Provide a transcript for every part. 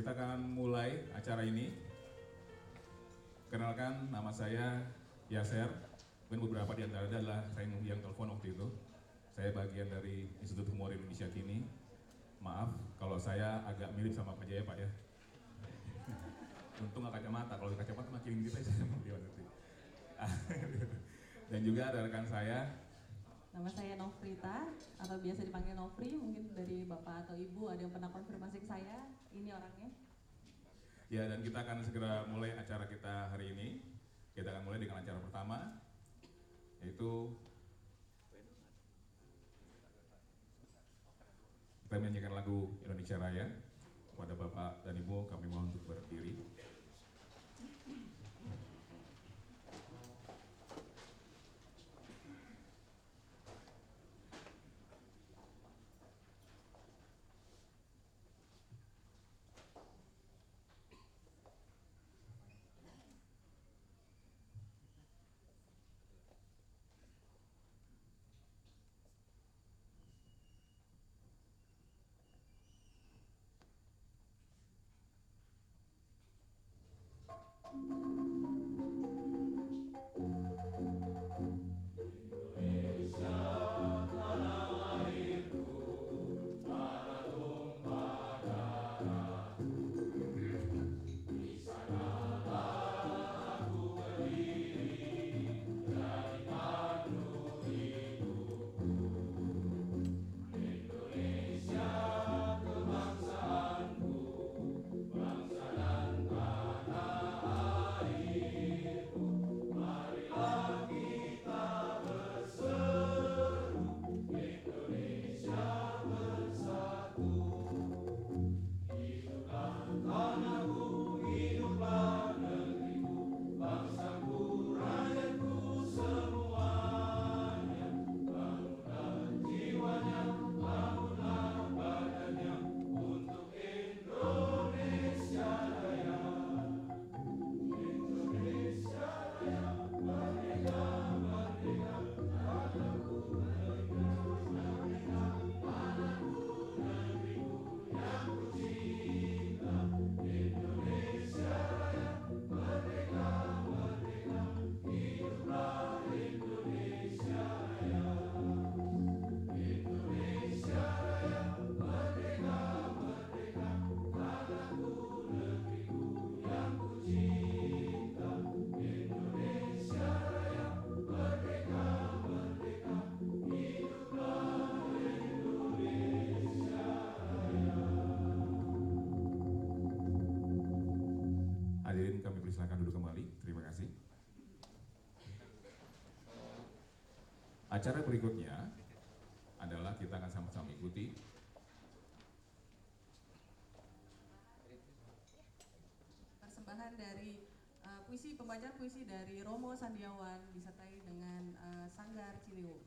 Kita akan mulai acara ini. Kenalkan nama saya Yaser. Mungkin beberapa di antara adalah saya yang telepon waktu itu. Saya bagian dari Institut Humor Indonesia kini. Maaf kalau saya agak mirip sama Pak Jaya Pak ya. Untung nggak kacamata, kalau kacamata makin gitu saya mau. Dan juga ada rekan saya Nama saya Nofrita atau biasa dipanggil Nofri. Mungkin dari bapak atau ibu ada yang pernah konfirmasi ke saya. Ini orangnya. Ya, dan kita akan segera mulai acara kita hari ini. Kita akan mulai dengan acara pertama, yaitu kita menyanyikan lagu Indonesia Raya. Kepada Bapak dan Ibu, kami mohon untuk berdiri. Duduk kembali. Terima kasih. Acara berikutnya adalah kita akan sama-sama ikuti Persembahan dari uh, puisi pembacaan puisi dari Romo Sandiawan disertai dengan uh, Sanggar Ciliwung.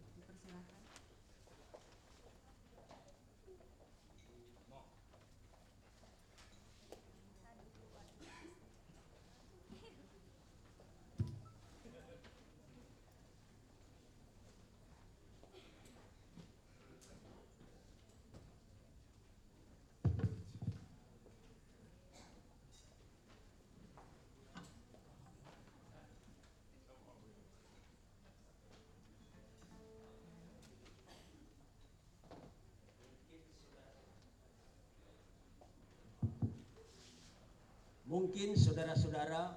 Mungkin saudara-saudara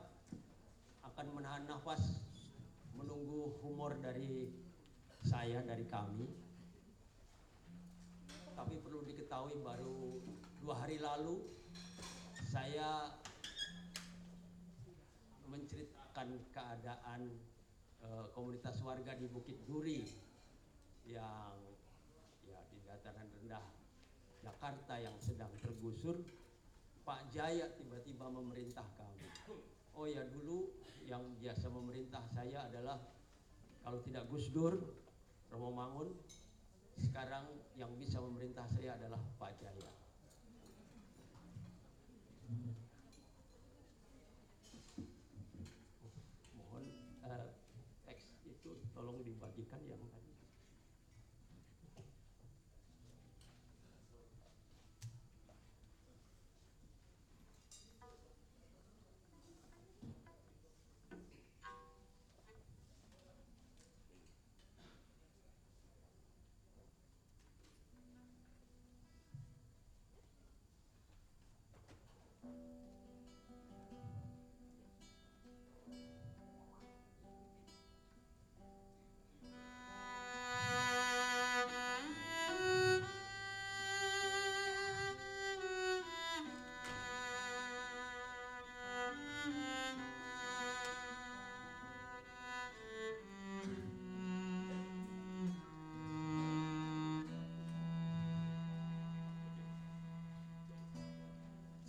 akan menahan nafas menunggu humor dari saya, dari kami. Tapi perlu diketahui baru dua hari lalu saya menceritakan keadaan eh, komunitas warga di Bukit Duri yang ya di dataran rendah Jakarta yang sedang tergusur Pak Jaya tiba-tiba memerintah kami. Oh ya dulu yang biasa memerintah saya adalah kalau tidak Gus Dur, Romo Mangun, sekarang yang bisa memerintah saya adalah Pak Jaya.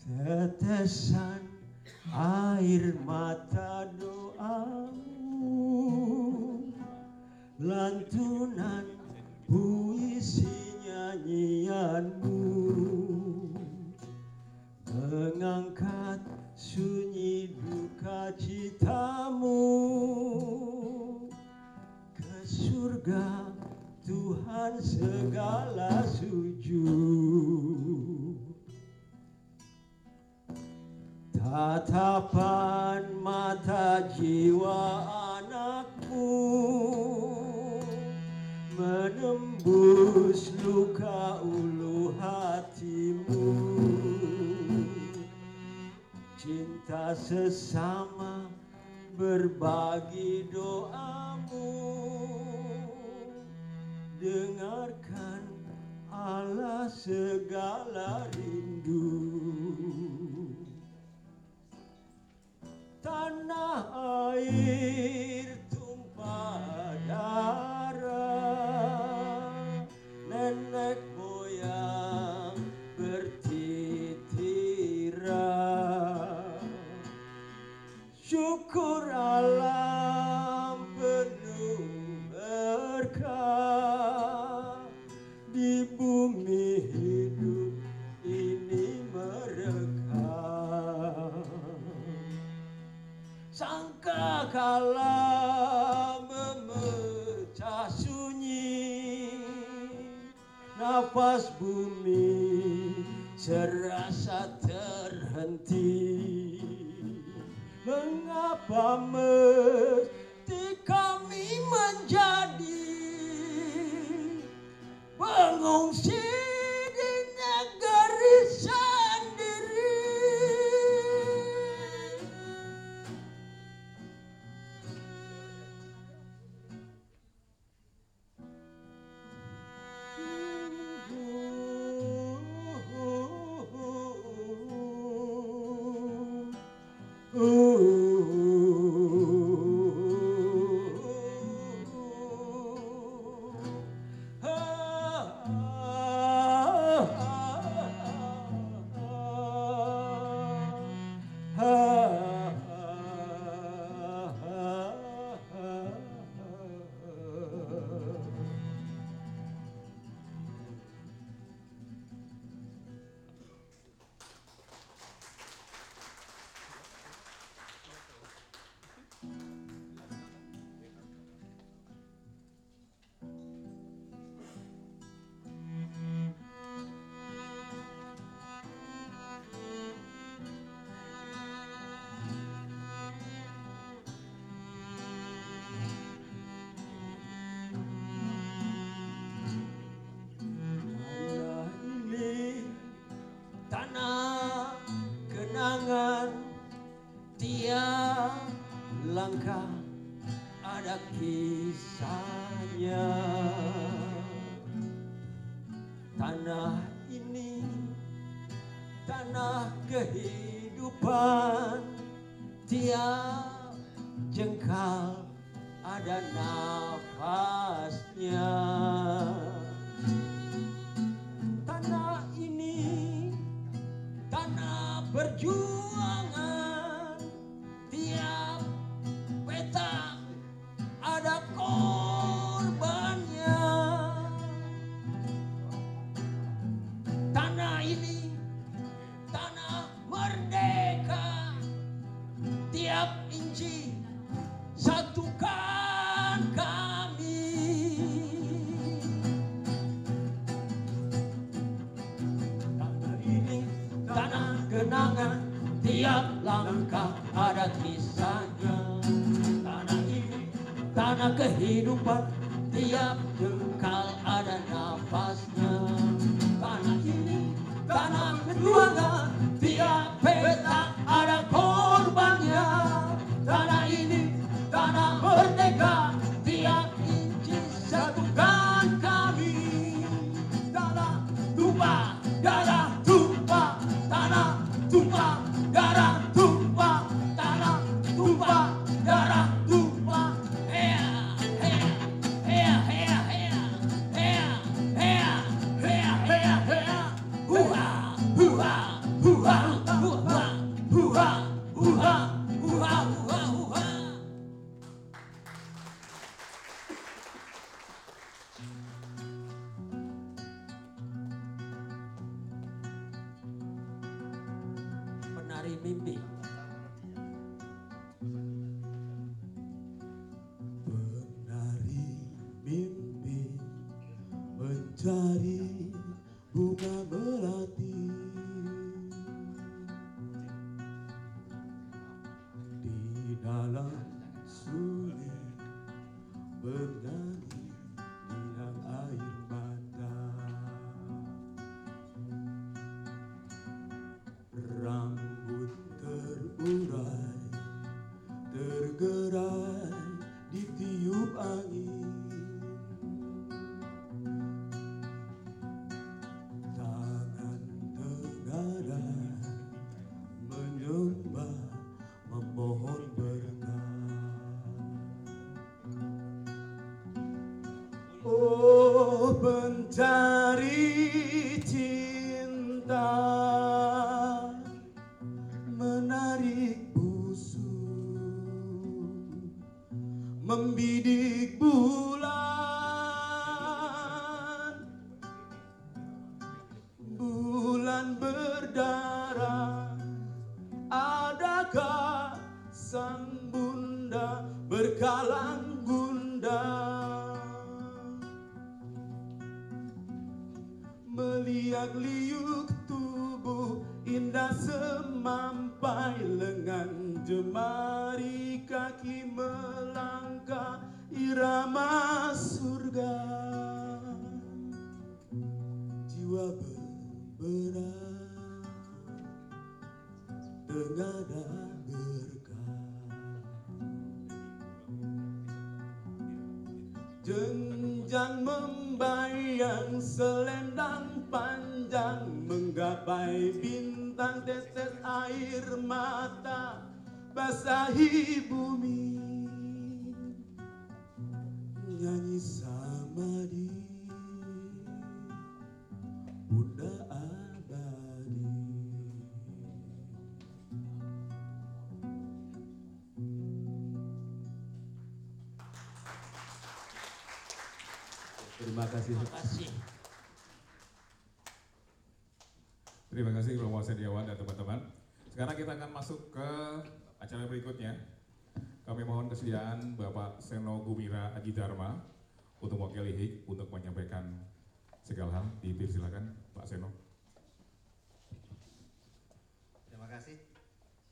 Tetesan air mata doamu. Lantunan puisi nyanyianmu Mengangkat sunyi duka citamu. Ke surga Tuhan segala Tatapan mata jiwa anakmu Menembus luka ulu hatimu. Cinta sesama berbagi doamu. Dengarkan Allah segala rindu Tanah air. tumpah Nafas bumi serasa terhenti. Mengapa mesti kami menjadi Pengungsi langkah ada kisahnya. Tanah ini tanah kehidupan. Tiap jengkal ada nafasnya air mata Basahi bumi Nyanyi sama di Bunda abadi Terima kasih. Terima kasih. Terima kasih Romo Sediawan dan teman-teman. Sekarang kita akan masuk ke acara berikutnya. Kami mohon kesediaan Bapak Seno Gumira Aji Dharma untuk mewakili HIK untuk menyampaikan segala hal. Dipersilakan Pak Seno. Terima kasih.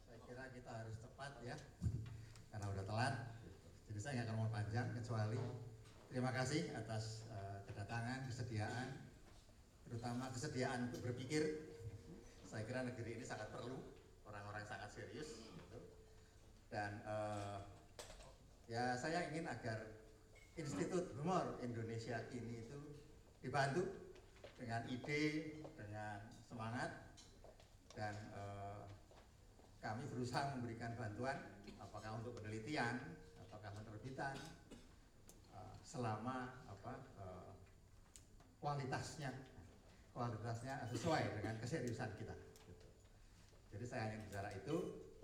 Saya kira kita harus tepat ya, karena udah telat. Jadi saya nggak akan mau panjang kecuali terima kasih atas eh, kedatangan, kesediaan, terutama kesediaan untuk berpikir. Saya kira negeri ini sangat perlu sangat serius. gitu. Dan eh, ya saya ingin agar Institut Humor Indonesia ini itu dibantu dengan ide, dengan semangat, dan eh, kami berusaha memberikan bantuan apakah untuk penelitian apakah penerbitan eh, selama apa eh, kualitasnya kualitasnya sesuai dengan keseriusan kita. Jadi saya hanya bicara itu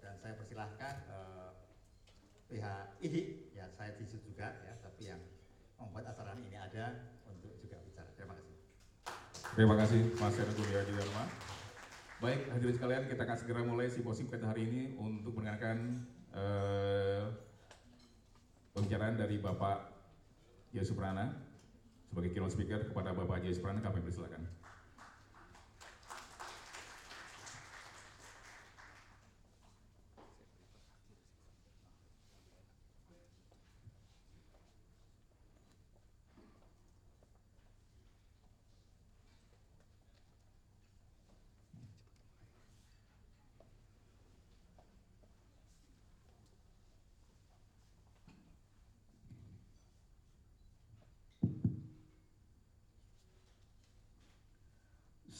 dan saya persilahkan eh, pihak IHI ya saya di situ juga ya tapi yang membuat acara ini ada untuk juga bicara terima kasih Terima kasih Mas Gumira Aji Dharma. Baik, hadirin sekalian, kita akan segera mulai simposium kita hari ini untuk mendengarkan eh, pembicaraan dari Bapak Jaya Suprana sebagai keynote speaker kepada Bapak Jaya Suprana kami persilakan.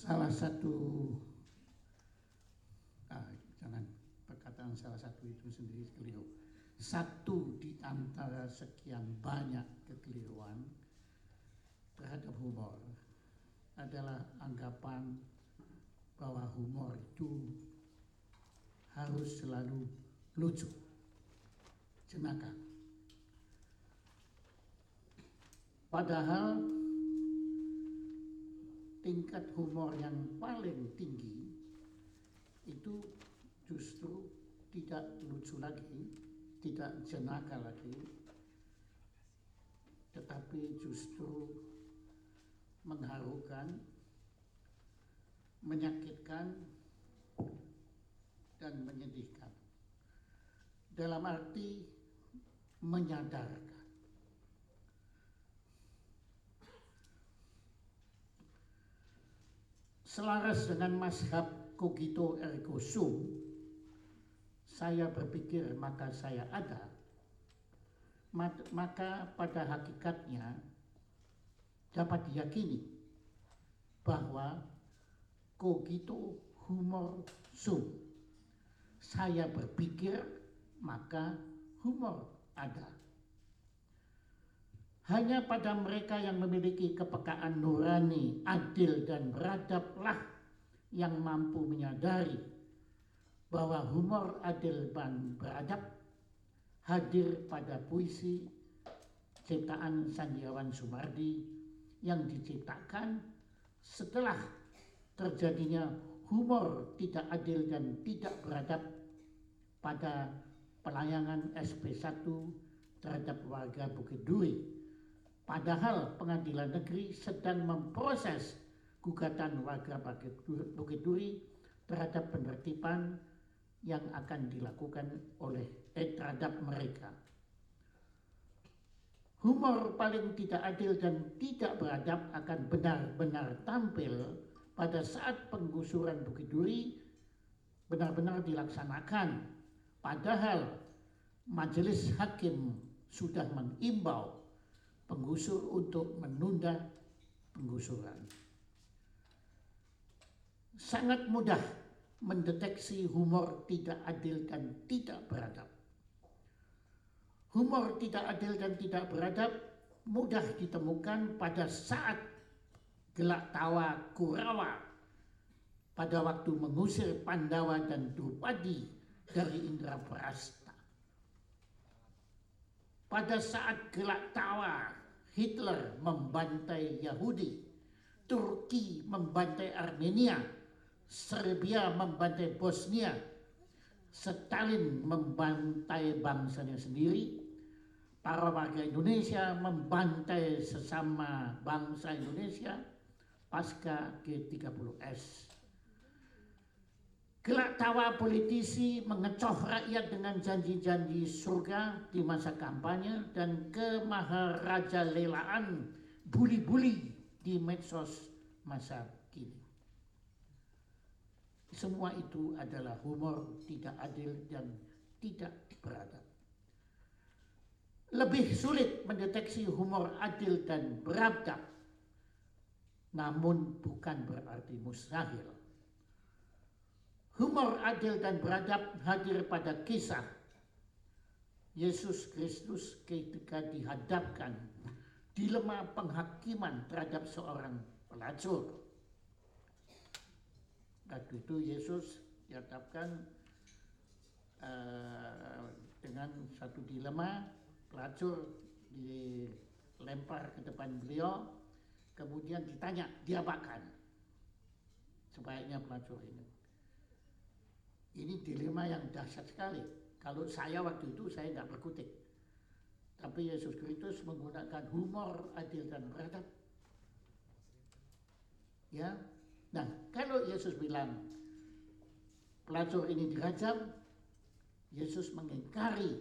Salah satu ah, jangan perkataan salah satu itu sendiri keliru. Satu di antara sekian banyak kekeliruan terhadap humor adalah anggapan bahwa humor itu harus selalu lucu jenaka. Padahal tingkat humor yang paling tinggi itu justru tidak lucu lagi, tidak jenaka lagi, tetapi justru mengharukan, menyakitkan, dan menyedihkan. Dalam arti menyadarkan. Selaras dengan mazhab cogito ergo sum, saya berpikir maka saya ada, maka pada hakikatnya dapat diyakini bahwa cogito humor sum. Saya berpikir maka humor ada. Hanya pada mereka yang memiliki kepekaan nurani, adil dan beradablah yang mampu menyadari bahwa humor adil dan beradab hadir pada puisi ciptaan Sandiawan Sumardi yang diciptakan setelah terjadinya humor tidak adil dan tidak beradab pada pelayangan SP1 terhadap warga Bukit Duri. Padahal pengadilan negeri sedang memproses gugatan warga Bukit Duri terhadap penertiban yang akan dilakukan oleh eh, terhadap mereka. Humor paling tidak adil dan tidak beradab akan benar-benar tampil pada saat penggusuran Bukit Duri benar-benar dilaksanakan. Padahal majelis hakim sudah mengimbau penggusur untuk menunda penggusuran. Sangat mudah mendeteksi humor tidak adil dan tidak beradab. Humor tidak adil dan tidak beradab mudah ditemukan pada saat gelak tawa Kurawa pada waktu mengusir Pandawa dan Drupadi dari Indraprasta. Pada saat gelak tawa Hitler membantai Yahudi, Turki membantai Armenia, Serbia membantai Bosnia, Stalin membantai bangsanya sendiri, para warga Indonesia membantai sesama bangsa Indonesia pasca G30S. Gelak tawa politisi mengecoh rakyat dengan janji-janji surga di masa kampanye dan kemaharajalelaan buli-buli di medsos masa kini. Semua itu adalah humor tidak adil dan tidak beradab. Lebih sulit mendeteksi humor adil dan beradab, namun bukan berarti mustahil. Humor adil dan beradab hadir pada kisah Yesus Kristus ketika dihadapkan dilema penghakiman terhadap seorang pelacur. Waktu itu Yesus dihadapkan uh, dengan satu dilema pelacur dilempar ke depan beliau kemudian ditanya diapakan sebaiknya pelacur ini ini dilema yang dahsyat sekali. Kalau saya waktu itu saya nggak berkutik. Tapi Yesus Kristus menggunakan humor adil dan beradab. Ya, nah kalau Yesus bilang pelacur ini dirajam, Yesus mengingkari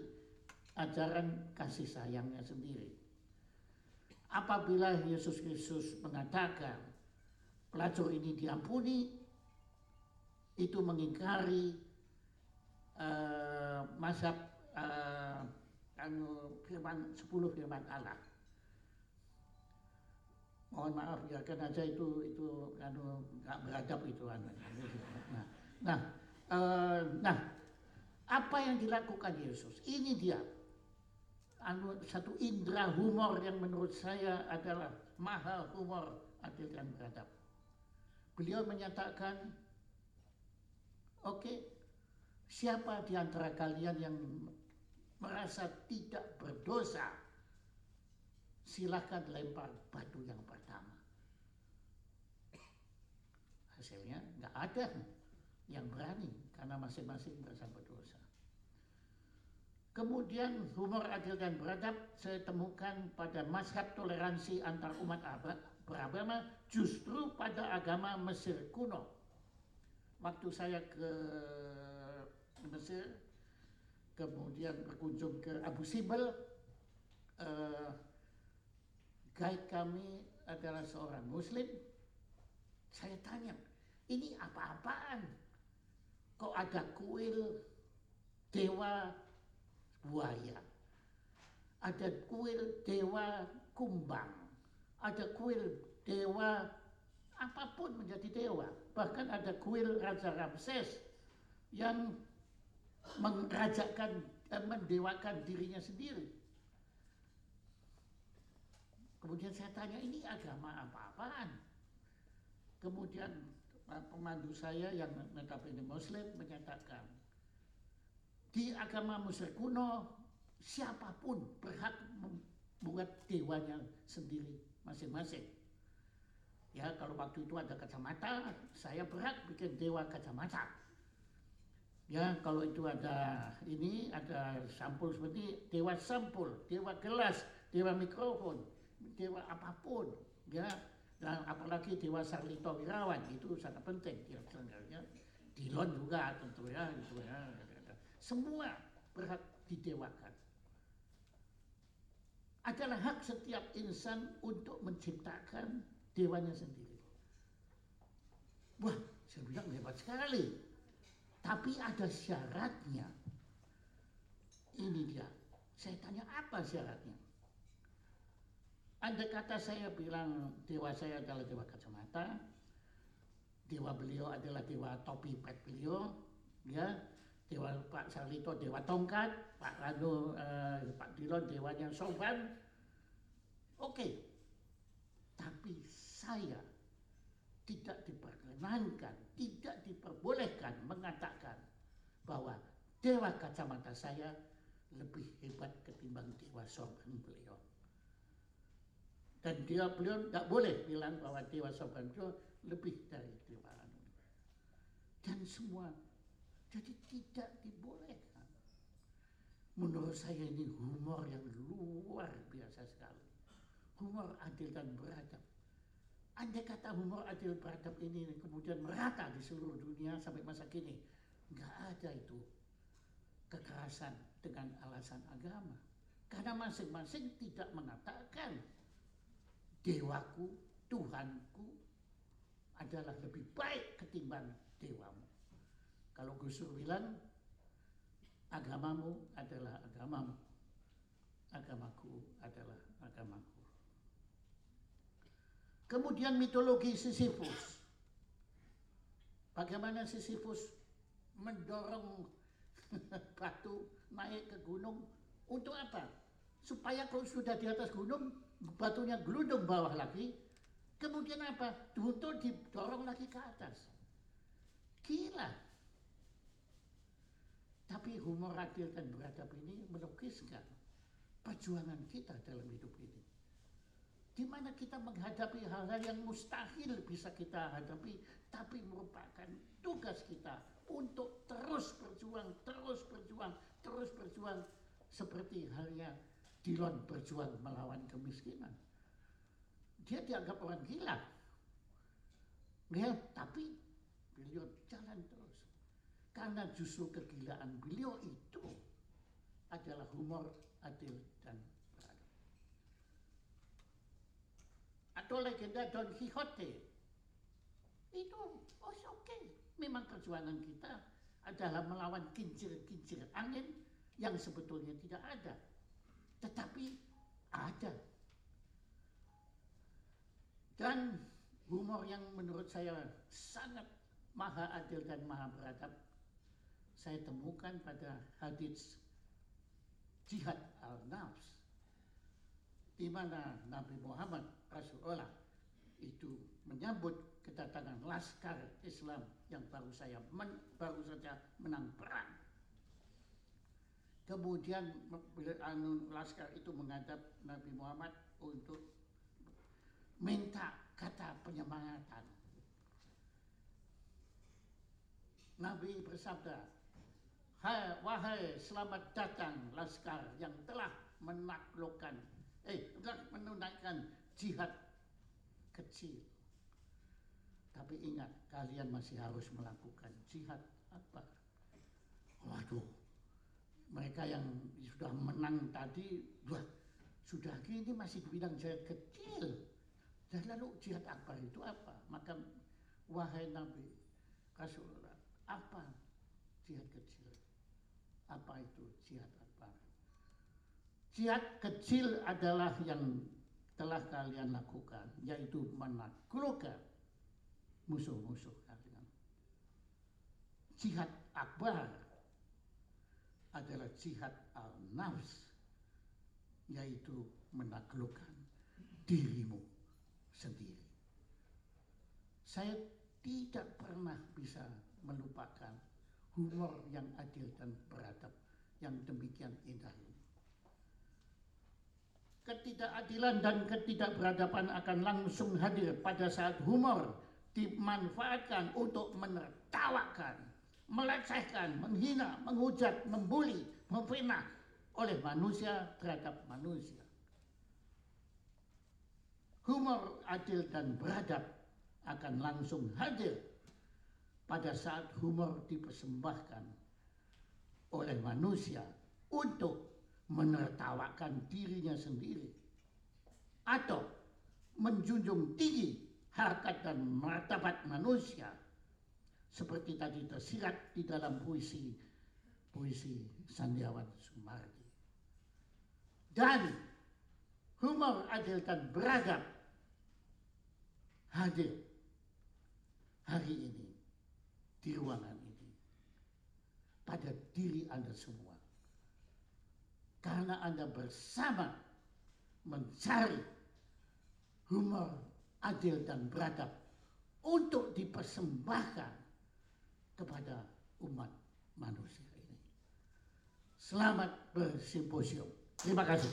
ajaran kasih sayangnya sendiri. Apabila Yesus Kristus mengatakan pelacur ini diampuni, itu mengingkari uh, mazhab uh, anu firman 10 firman Allah. Mohon maaf ya karena aja itu itu anu nggak beradab itu anu. Nah, nah, uh, nah apa yang dilakukan Yesus? Ini dia anu satu indera humor yang menurut saya adalah mahal humor adil dan beradab. Beliau menyatakan Oke, siapa di antara kalian yang merasa tidak berdosa? Silahkan lempar batu yang pertama. Hasilnya nggak ada yang berani karena masing-masing merasa berdosa. Kemudian humor adil dan beradab saya temukan pada mazhab toleransi antar umat beragama justru pada agama Mesir kuno. Waktu saya ke Mesir, kemudian berkunjung ke Abu Simbel, eh, guide kami adalah seorang Muslim. Saya tanya, ini apa-apaan? Kok ada kuil dewa buaya? Ada kuil dewa kumbang? Ada kuil dewa apa pun menjadi dewa. Bahkan ada kuil Raja Ramses yang merajakan, eh, mendewakan dirinya sendiri. Kemudian saya tanya ini agama apa-apaan? Kemudian eh, pemandu saya yang notabene Muslim menyatakan di agama Mesir kuno siapa pun berhak membuat dewanya sendiri masing-masing. Ya kalau waktu itu ada kacamata, saya berhak bikin dewa kacamata. Ya kalau itu ada ini ada sampul seperti dewa sampul, dewa gelas, dewa mikrofon, dewa apa pun. Ya dan apalagi dewa Sarlito Wirawan itu sangat penting ya sebenarnya. Dilon juga tentu ya itu ya. Semua berhak didewakan adalah hak setiap insan untuk menciptakan dewanya sendiri. Wah, saya hebat sekali. Tapi ada syaratnya. Ini dia. Saya tanya apa syaratnya? Anda kata saya bilang dewa saya adalah dewa kacamata, dewa beliau adalah dewa topi pet beliau, ya, dewa Pak Sarlito dewa tongkat, Pak Rano, eh, Pak Dilon dewanya soban. Oke, tapi saya tidak diperkenankan, tidak diperbolehkan mengatakan bahwa dewa kacamata saya lebih hebat ketimbang dewa sorban beliau. Dan dia beliau tidak boleh bilang bahwa dewa sorban beliau lebih dari dewa anu. Dan semua jadi tidak dibolehkan. Menurut saya ini humor yang luar biasa sekali. Humor adil dan beradab. Andai kata humor adil beradab ini kemudian merata di seluruh dunia sampai masa kini, nggak ada itu kekerasan dengan alasan agama. Karena masing-masing tidak mengatakan dewaku, Tuhanku adalah lebih baik ketimbang dewamu. Kalau Gus Dur bilang agamamu adalah agamamu, agamaku adalah agamaku. Kemudian mitologi Sisyphus. Bagaimana Sisyphus mendorong batu naik ke gunung untuk apa? Supaya kalau sudah di atas gunung batunya gelundung bawah lagi, kemudian apa? Untuk didorong lagi ke atas. Gila. Tapi humor adil dan beradab ini melukiskan perjuangan kita dalam hidup ini di mana kita menghadapi hal-hal yang mustahil bisa kita hadapi, tapi merupakan tugas kita untuk terus berjuang, terus berjuang, terus berjuang seperti halnya Dilon berjuang melawan kemiskinan. Dia dianggap orang gila. Ya, tapi beliau jalan terus. Karena justru kegilaan beliau itu adalah humor adil atau legenda Don Quixote. Itu oh oke, okay. memang perjuangan kita adalah melawan kincir-kincir angin yang sebetulnya tidak ada. Tetapi ada. Dan humor yang menurut saya sangat maha adil dan maha beradab saya temukan pada hadits jihad al-nafs di mana Nabi Muhammad Rasulullah itu menyambut kedatangan laskar Islam yang baru saya men, baru saja menang perang. Kemudian anu laskar itu menghadap Nabi Muhammad untuk minta kata penyemangatan. Nabi bersabda, Hai, wahai selamat datang laskar yang telah menaklukkan, eh, telah menunaikan jihad kecil. Tapi ingat, kalian masih harus melakukan jihad akbar. Waduh, mereka yang sudah menang tadi, wah, sudah gini masih dibilang jihad kecil. Dan lalu jihad akbar itu apa? Maka wahai Nabi Rasulullah, apa jihad kecil? Apa itu jihad? Jihad kecil adalah yang telah kalian lakukan, yaitu menaklukkan musuh-musuh kalian. Jihad akbar adalah jihad al-nafs, yaitu menaklukkan dirimu sendiri. Saya tidak pernah bisa melupakan humor yang adil dan beradab yang demikian indah. Ketidakadilan dan ketidakberadaban akan langsung hadir pada saat humor dimanfaatkan untuk menertawakan, melecehkan, menghina, menghujat, membuli, memfitnah oleh manusia terhadap manusia. Humor adil dan beradab akan langsung hadir pada saat humor dipersembahkan oleh manusia untuk menertawakan dirinya sendiri atau menjunjung tinggi harkat dan martabat manusia. Seperti tadi tersirat di dalam puisi puisi Sandiawan Sumardi. Dan humor adil dan beradab hadir hari ini di ruangan ini pada diri Anda semua karena Anda bersama mencari humor adil dan beradab untuk dipersembahkan kepada umat manusia ini. Selamat bersimposium. Terima kasih.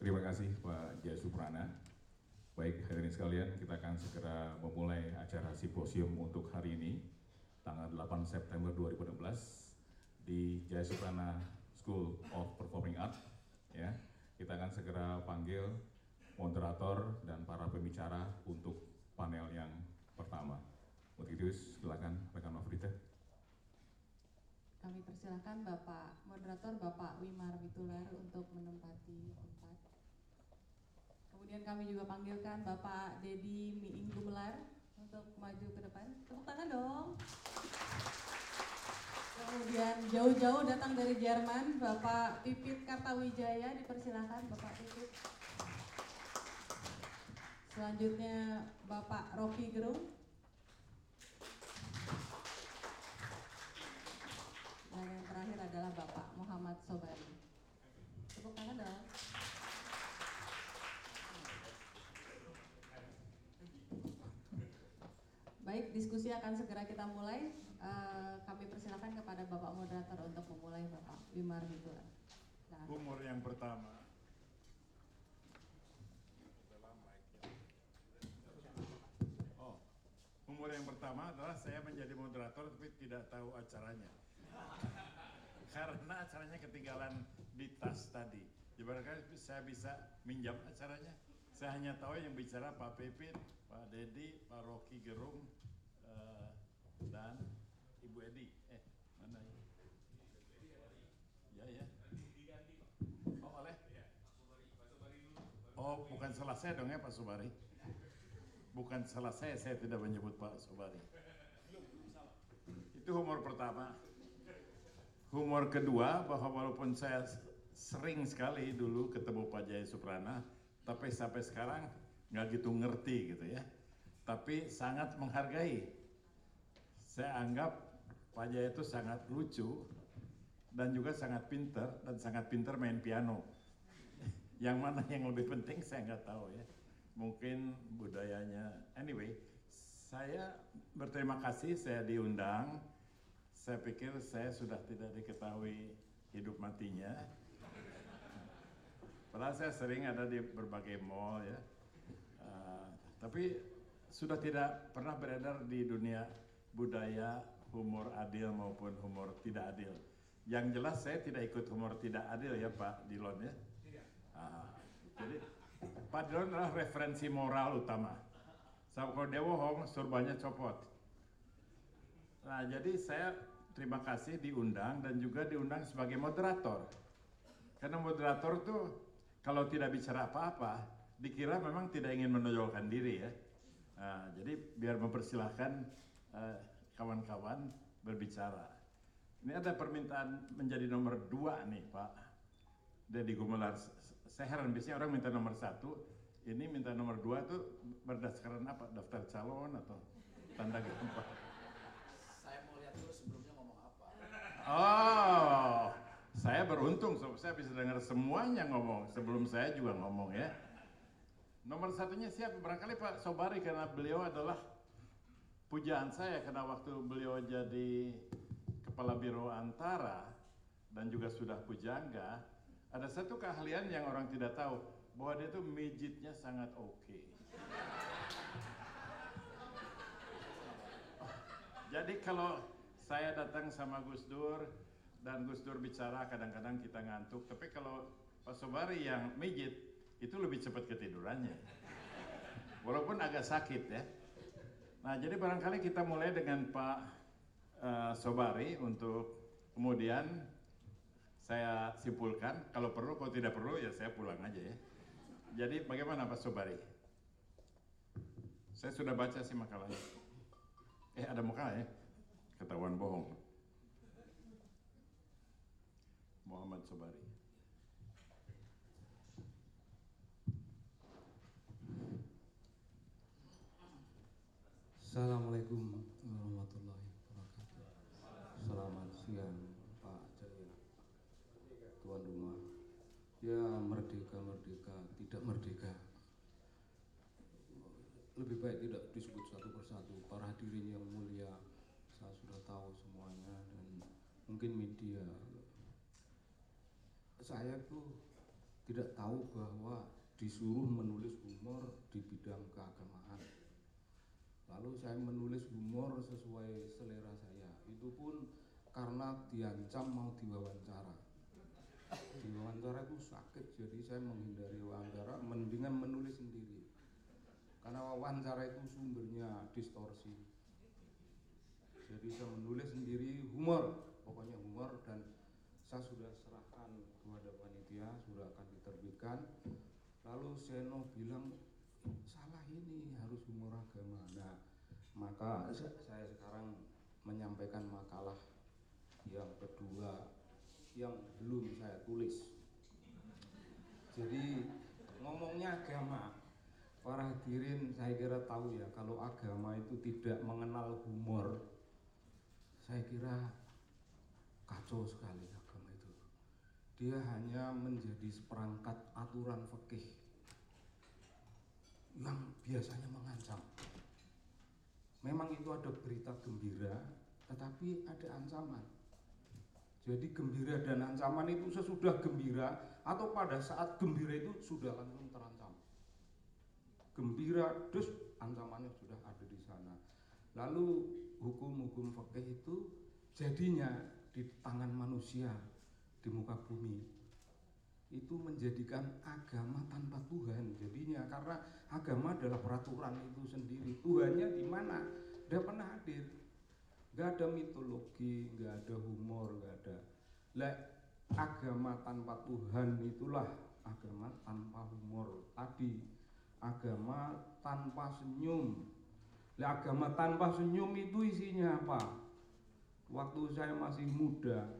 Terima kasih Pak Jaya Suprana. Baik hadirin sekalian, kita akan segera memulai acara simposium untuk hari ini, tanggal 8 September 2016 di Jaya Suprana School of Performing Art. Ya, kita akan segera panggil moderator dan para pembicara untuk panel yang pertama. Untuk itu, silakan rekan Mafrita. Kami persilahkan Bapak Moderator Bapak Wimar Witular untuk menempati. Kemudian kami juga panggilkan Bapak Dedi Miing Gumelar untuk maju ke depan. Tepuk tangan dong. Kemudian jauh-jauh datang dari Jerman Bapak Pipit Kartawijaya dipersilahkan Bapak Pipit. Selanjutnya Bapak Rocky Gerung. Dan yang terakhir adalah Bapak Muhammad Sobari. Tepuk tangan dong. Baik, diskusi akan segera kita mulai. Eh, kami persilakan kepada Bapak moderator untuk memulai Bapak Wimar Witular. Silakan. Umur yang pertama. Oh, umur yang pertama adalah saya menjadi moderator tapi tidak tahu acaranya. Karena acaranya ketinggalan di tas tadi. Ibaratnya saya bisa minjam acaranya. Saya hanya tahu yang bicara Pak Pipin, Pak Dedi, Pak Rocky Gerung, dan Ibu Edi. Eh, mana ya? Ya, ya. Oh, oleh? Oh, bukan salah saya dong ya Pak Subari. Bukan salah saya, saya tidak menyebut Pak Subari. Itu humor pertama. Humor kedua bahwa walaupun saya sering sekali dulu ketemu Pak Jaya Suprana, tapi sampai sekarang nggak gitu ngerti gitu ya. Tapi sangat menghargai. Saya anggap Pak Jaya itu sangat lucu dan juga sangat pinter dan sangat pinter main piano. Yang mana yang lebih penting saya nggak tahu ya. Mungkin budayanya. Anyway, saya berterima kasih saya diundang. Saya pikir saya sudah tidak diketahui hidup matinya. Padahal saya sering ada di berbagai mall ya. Tapi sudah tidak pernah beredar di dunia budaya humor adil maupun humor tidak adil. Yang jelas saya tidak ikut humor tidak adil ya Pak Dilon ya. Ah, jadi Pak Dilon adalah referensi moral utama. Sama kalau dia bohong, surbannya copot. Nah, jadi saya terima kasih diundang dan juga diundang sebagai moderator. Karena moderator tuh kalau tidak bicara apa-apa, dikira memang tidak ingin menonjolkan diri ya. Nah, jadi biar mempersilahkan eh, kawan-kawan berbicara. Ini ada permintaan menjadi nomor dua nih Pak Deddy Gumelar. Saya heran biasanya orang minta nomor satu, ini minta nomor dua tuh berdasarkan apa? Daftar calon atau tanda gempa? Saya mau lihat dulu sebelumnya ngomong apa. Oh, saya beruntung, so, saya bisa dengar semuanya ngomong sebelum saya juga ngomong ya. Nomor satunya siapa? Barangkali Pak Sobari karena beliau adalah pujaan saya karena waktu beliau jadi kepala biro antara dan juga sudah pujangga, ada satu keahlian yang orang tidak tahu bahwa dia tuh mijitnya sangat oke. Jadi kalau saya datang sama Gus Dur dan Gus Dur bicara kadang-kadang kita ngantuk, tapi kalau Pak Sobari yang mijit itu lebih cepat ketidurannya. Walaupun agak sakit ya. Nah, jadi barangkali kita mulai dengan Pak eh, Sobari untuk kemudian saya simpulkan, kalau perlu, kalau tidak perlu ya saya pulang aja ya. Jadi bagaimana Pak Sobari? Saya sudah baca sih makalahnya. Eh ada makalah ya? Ketahuan bohong. Muhammad Sobari. Assalamualaikum warahmatullahi wabarakatuh. Selamat siang Pak Jaya, tuan rumah. Ya merdeka merdeka, tidak merdeka. Lebih baik tidak disebut satu persatu. Para hadirin yang mulia, saya sudah tahu semuanya dan mungkin media. Saya tuh tidak tahu bahwa disuruh menulis humor di bidang keagamaan. Lalu saya menulis humor sesuai selera saya. Itu pun karena diancam mau diwawancara. Diwawancara itu sakit, jadi saya menghindari wawancara, mendingan menulis sendiri. Karena wawancara itu sumbernya distorsi. Jadi saya menulis sendiri humor, pokoknya humor dan saya sudah serahkan kepada panitia, sudah akan diterbitkan. Lalu Seno bilang salah ini harus humor agama. Nah, maka sa- saya sekarang menyampaikan makalah yang kedua yang belum saya tulis. Jadi ngomongnya agama, para hadirin saya kira tahu ya kalau agama itu tidak mengenal humor, saya kira kacau sekali agama itu. Dia hanya menjadi seperangkat aturan fikih yang biasanya mengancam. Memang itu ada berita gembira, tetapi ada ancaman. Jadi gembira dan ancaman itu sesudah gembira atau pada saat gembira itu sudah langsung terancam. Gembira, dus ancamannya sudah ada di sana. Lalu hukum-hukum fikih itu jadinya di tangan manusia di muka bumi itu menjadikan agama tanpa Tuhan jadinya karena agama adalah peraturan itu sendiri. Tuhannya di mana? Tidak pernah hadir. Nggak ada mitologi nggak ada humor nggak ada. Lah agama tanpa Tuhan itulah agama tanpa humor. Tadi agama tanpa senyum. Lah agama tanpa senyum itu isinya apa? Waktu saya masih muda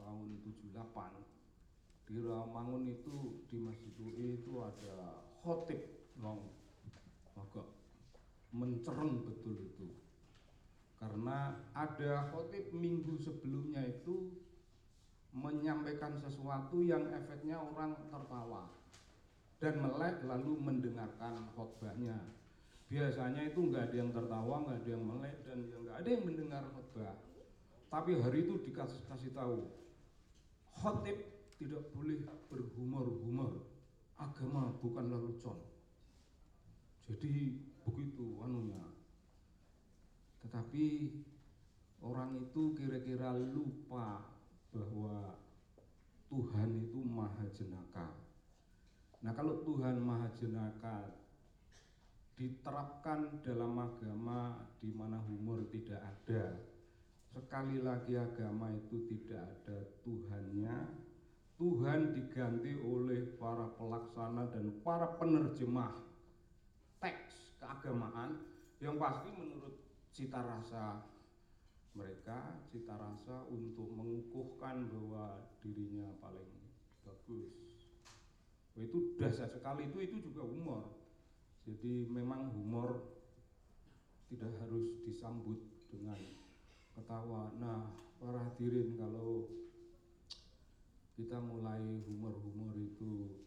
tahun 78 di Rawamangun itu di Masjid UI itu ada khotib yang agak mencereng betul itu. Karena ada khotib minggu sebelumnya itu menyampaikan sesuatu yang efeknya orang tertawa dan melek lalu mendengarkan khotbahnya. Biasanya itu nggak ada yang tertawa nggak ada yang melek dan yang nggak ada yang mendengar khotbah. Tapi hari itu dikasih kasih tahu khotib tidak boleh berhumor-humor agama bukanlah lelucon Jadi begitu anunya. Tetapi orang itu kira-kira lupa bahwa Tuhan itu maha jenaka. Nah kalau Tuhan maha jenaka diterapkan dalam agama di mana humor tidak ada. Sekali lagi agama itu tidak ada Tuhannya. Tuhan diganti oleh para pelaksana dan para penerjemah teks keagamaan yang pasti menurut cita rasa mereka cita rasa untuk mengukuhkan bahwa dirinya paling bagus. Itu dasar sekali itu itu juga humor. Jadi memang humor tidak harus disambut dengan ketawa. Nah, para hadirin kalau kita mulai humor-humor itu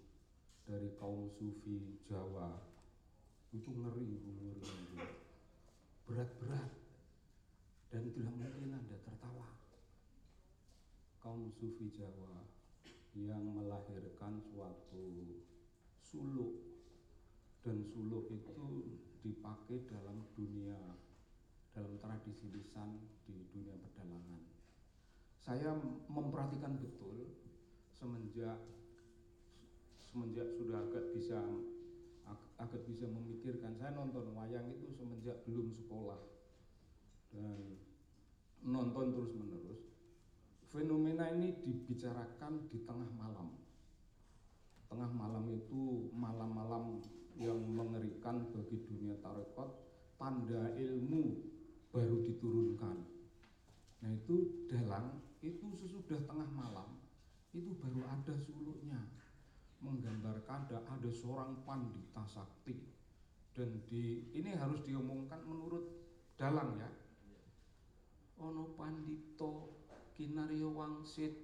dari kaum sufi Jawa. Itu ngeri humornya berat-berat. Dan tidak mungkin anda tertawa. Kaum sufi Jawa yang melahirkan suatu suluk. Dan suluk itu dipakai dalam dunia dalam tradisi lisan di dunia pedalangan saya memperhatikan betul semenjak semenjak sudah agak bisa ag- agak bisa memikirkan. Saya nonton wayang itu semenjak belum sekolah. Dan nonton terus menerus fenomena ini dibicarakan di tengah malam. Tengah malam itu malam-malam yang mengerikan bagi dunia tarekat. Tanda ilmu baru diturunkan. Nah itu dalang itu sesudah tengah malam itu baru ada suluknya. Menggambarkan ada, ada seorang pandita sakti. Dan di ini harus diomongkan menurut dalang ya. Ono pandito kinaryo wangsit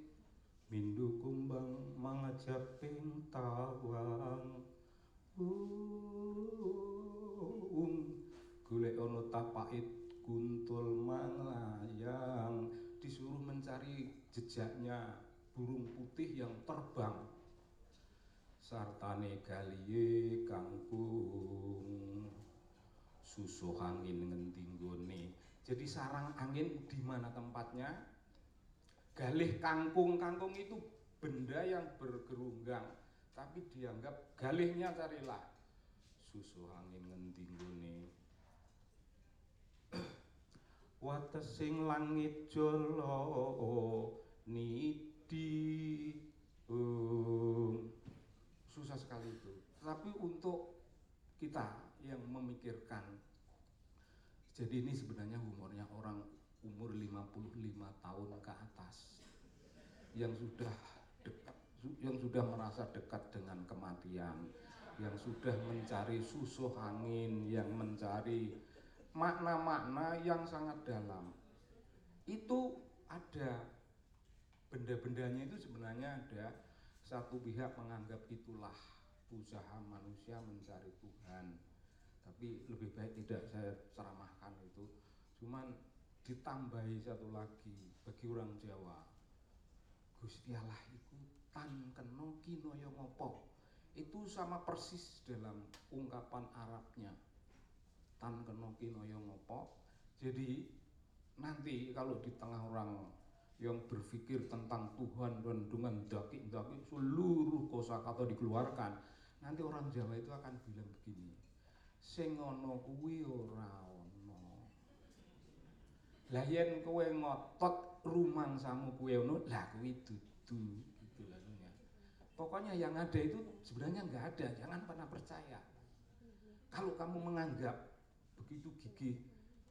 mindu kumbang mangajaping tawang. Um golek ono tapait kuntul manglayang disuruh mencari jejaknya burung putih yang terbang. Sartane galiye kangkung susuh angin ngendi nggone. Jadi sarang angin di mana tempatnya? Galih kangkung. Kangkung itu benda yang bergerunggang tapi dianggap galihnya carilah. Susuh angin ngendi nggone. Watesing langit jolo nidi um, susah sekali itu. Tapi untuk kita yang memikirkan jadi ini sebenarnya humornya orang umur 55 tahun ke atas yang sudah dekat yang sudah merasa dekat dengan kematian yang sudah mencari susuh angin yang mencari makna-makna yang sangat dalam. Itu ada benda-bendanya itu sebenarnya ada satu pihak menganggap itulah usaha manusia mencari Tuhan. Tapi lebih baik tidak saya ceramahkan itu. Cuman ditambahi satu lagi bagi orang Jawa. Gusti Allah itu tan keno kinoyo ngopo? Itu sama persis dalam ungkapan Arabnya. Tan keno kinoyo ngopo? Jadi nanti kalau di tengah orang yang berpikir tentang Tuhan dan dengan daki-daki seluruh kosakata dikeluarkan nanti orang Jawa itu akan bilang begini sing kuwi ora lah yen kowe ngotot rumangsamu kuwi ono lah kuwi dudu gitu lagunya. Pokoknya yang ada itu sebenarnya nggak ada jangan pernah percaya. Kalau kamu menganggap begitu gigih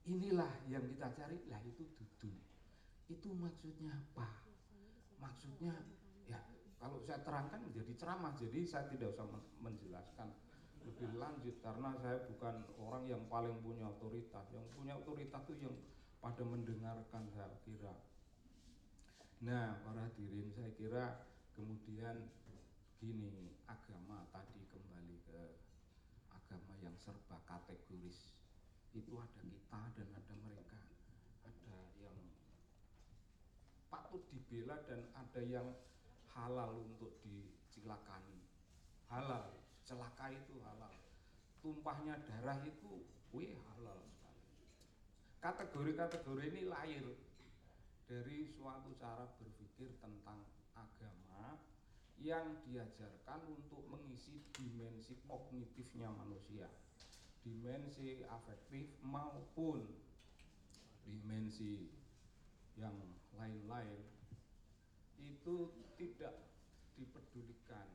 inilah yang kita cari lah itu dudu itu maksudnya apa? Maksudnya ya kalau saya terangkan menjadi ceramah. Jadi saya tidak usah men- menjelaskan lebih lanjut karena saya bukan orang yang paling punya otoritas. Yang punya otoritas itu yang pada mendengarkan saya kira. Nah para hadirin saya kira kemudian gini agama tadi kembali ke agama yang serba kategoris. Itu ada kita dan ada mereka ada yang patut dibela dan ada yang halal untuk dicilakani. Halal celaka itu halal. Tumpahnya darah itu wih halal sekali. Kategori-kategori ini lahir dari suatu cara berpikir tentang agama yang diajarkan untuk mengisi dimensi kognitifnya manusia, dimensi afektif maupun dimensi yang lain-lain itu tidak dipedulikan.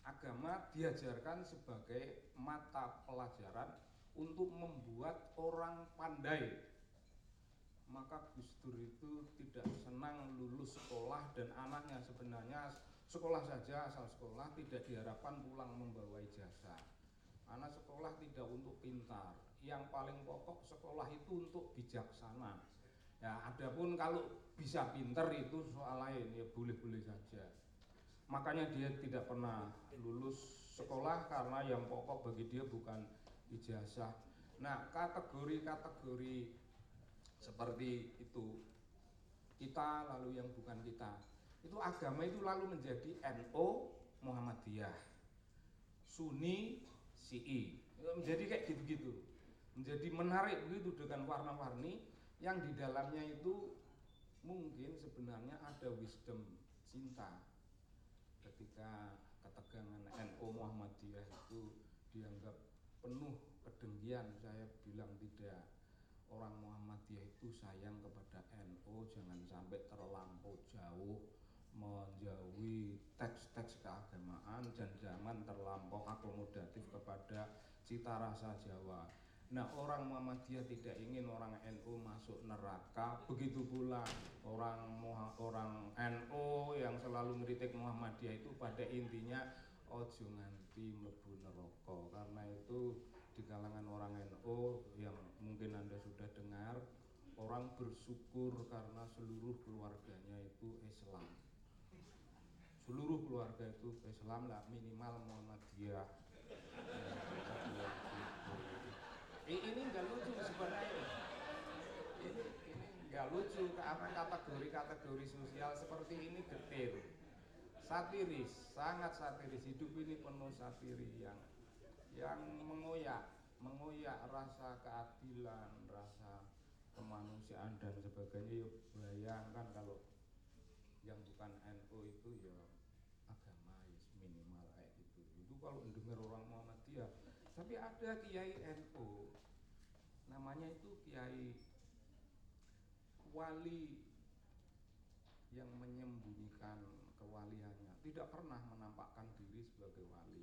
Agama diajarkan sebagai mata pelajaran untuk membuat orang pandai. Maka Gus Dur itu tidak senang lulus sekolah dan anaknya sebenarnya sekolah saja asal sekolah tidak diharapkan pulang membawa ijazah. Anak sekolah tidak untuk pintar, yang paling pokok sekolah itu untuk bijaksana. Ya, adapun kalau bisa pinter itu soal lain ya boleh-boleh saja. Makanya dia tidak pernah lulus sekolah karena yang pokok bagi dia bukan ijazah. Nah, kategori-kategori seperti itu kita lalu yang bukan kita. Itu agama itu lalu menjadi NO Muhammadiyah. Sunni Syi'i menjadi kayak gitu-gitu. Menjadi menarik begitu dengan warna-warni yang di dalamnya itu mungkin sebenarnya ada wisdom cinta ketika ketegangan NO Muhammadiyah itu dianggap penuh kedengkian saya bilang tidak orang Muhammadiyah itu sayang kepada NO jangan sampai terlampau jauh menjauhi teks-teks keagamaan dan jangan terlampau akomodatif kepada cita rasa Jawa. Nah orang Muhammadiyah tidak ingin orang NU masuk neraka. Begitu pula orang orang NU yang selalu meritik Muhammadiyah itu pada intinya Ojo nganti mlebu neraka. Karena itu di kalangan orang NU yang mungkin Anda sudah dengar Orang bersyukur karena seluruh keluarganya itu Islam. Seluruh keluarga itu Islam lah minimal Muhammadiyah ini nggak lucu sebenarnya. Ini nggak lucu. Karena kategori-kategori sosial seperti ini getir satiris sangat satiris. Hidup ini penuh satiri yang yang mengoyak mengoyak rasa keadilan rasa kemanusiaan dan sebagainya. Yuk bayangkan kalau yang bukan NU itu ya agama ya minimal kayak gitu. Itu kalau dengar orang Muhammadiyah. Tapi ada kiai NU namanya itu kiai wali yang menyembunyikan kewaliannya. Tidak pernah menampakkan diri sebagai wali.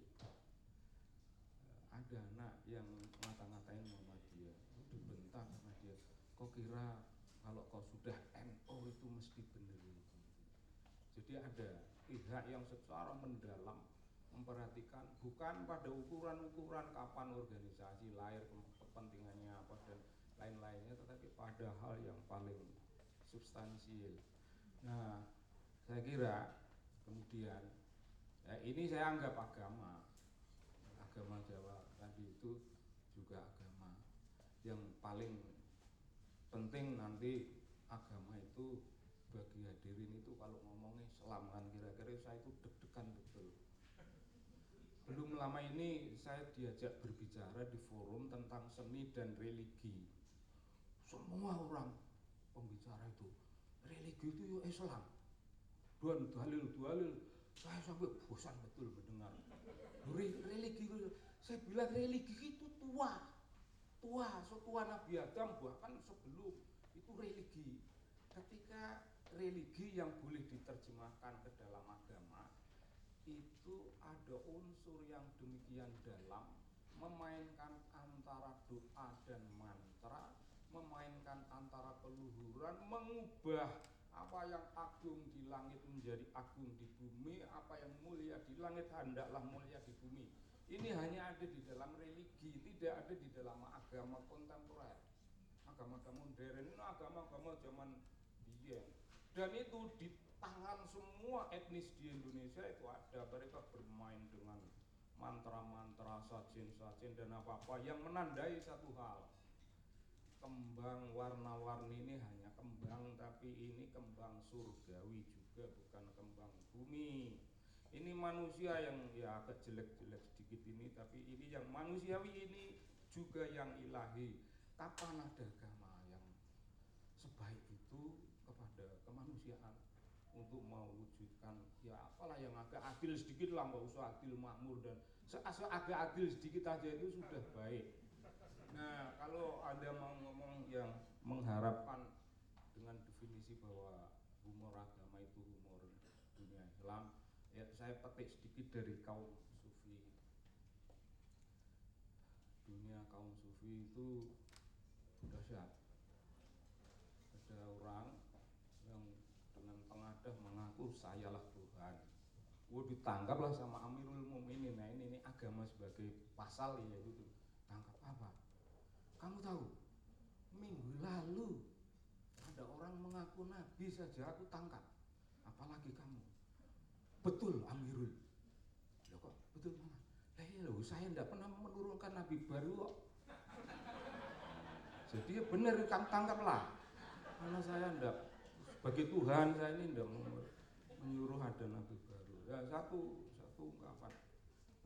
Ada anak yang ngata-ngatain Muhammadiyah itu dibentak sama dia. Kok kira kalau kau sudah NU itu mesti benar jadi ada pihak yang secara mendalam memperhatikan bukan pada ukuran-ukuran kapan organisasi lahir kepentingannya apa dan lain-lainnya tetapi pada hal yang paling substansial. Nah saya kira kemudian ya ini saya anggap agama. Agama Jawa tadi itu juga agama. Yang paling penting nanti agama itu bagi hadirin itu kalau ngomongnya Islam kan kira-kira saya itu deg-degan betul belum lama ini saya diajak berbicara di forum tentang seni dan religi. Semua orang pembicara itu religi itu Islam. Dan dalil dalil saya sampai bosan betul mendengar religi. Saya bilang religi itu tua, tua, setua Nabi Adam bahkan sebelum itu religi. Ketika religi yang boleh diterjemahkan ke dalam itu ada unsur yang demikian dalam memainkan antara doa dan mantra memainkan antara keluhuran mengubah apa yang agung di langit menjadi agung di bumi apa yang mulia di langit hendaklah mulia di bumi. Ini hanya ada di dalam religi tidak ada di dalam agama kontemporer. Agama-agama modern agama-agama zaman biyen. Dan itu di tangan semua etnis di Indonesia itu ada mantra-mantra sajen-sajen dan apa-apa yang menandai satu hal. Kembang warna-warni ini hanya kembang tapi ini kembang surgawi juga bukan kembang bumi. Ini manusia yang ya agak jelek-jelek sedikit ini tapi ini yang manusiawi ini juga yang ilahi. Kapan ada agama yang sebaik itu kepada kemanusiaan untuk mewujudkan ya apalah yang agak adil sedikit lah nggak usah adil makmur dan seasal agak adil sedikit aja itu sudah baik. Nah kalau anda mau ngomong yang mengharapkan dengan definisi bahwa humor agama itu humor dunia Islam ya saya petik sedikit dari kaum sufi. Dunia kaum sufi itu dahsyat. Ada orang yang dengan pengadah mengaku sayalah Tuhan. Wah ditangkaplah sama Amirul Mukminin. Nah ini, ini agama sebagai pasal ya itu. Tangkap apa? Kamu tahu? Minggu lalu ada orang mengaku nabi saja aku tangkap. Apalagi kamu. Betul Amirul. Loh kok betul mana? Lah iya loh, saya tidak pernah menurunkan nabi baru kok. Jadi ya benar kamu tangkaplah. Karena saya tidak sebagai Tuhan saya ini tidak menyuruh ada nabi baru. Ya satu.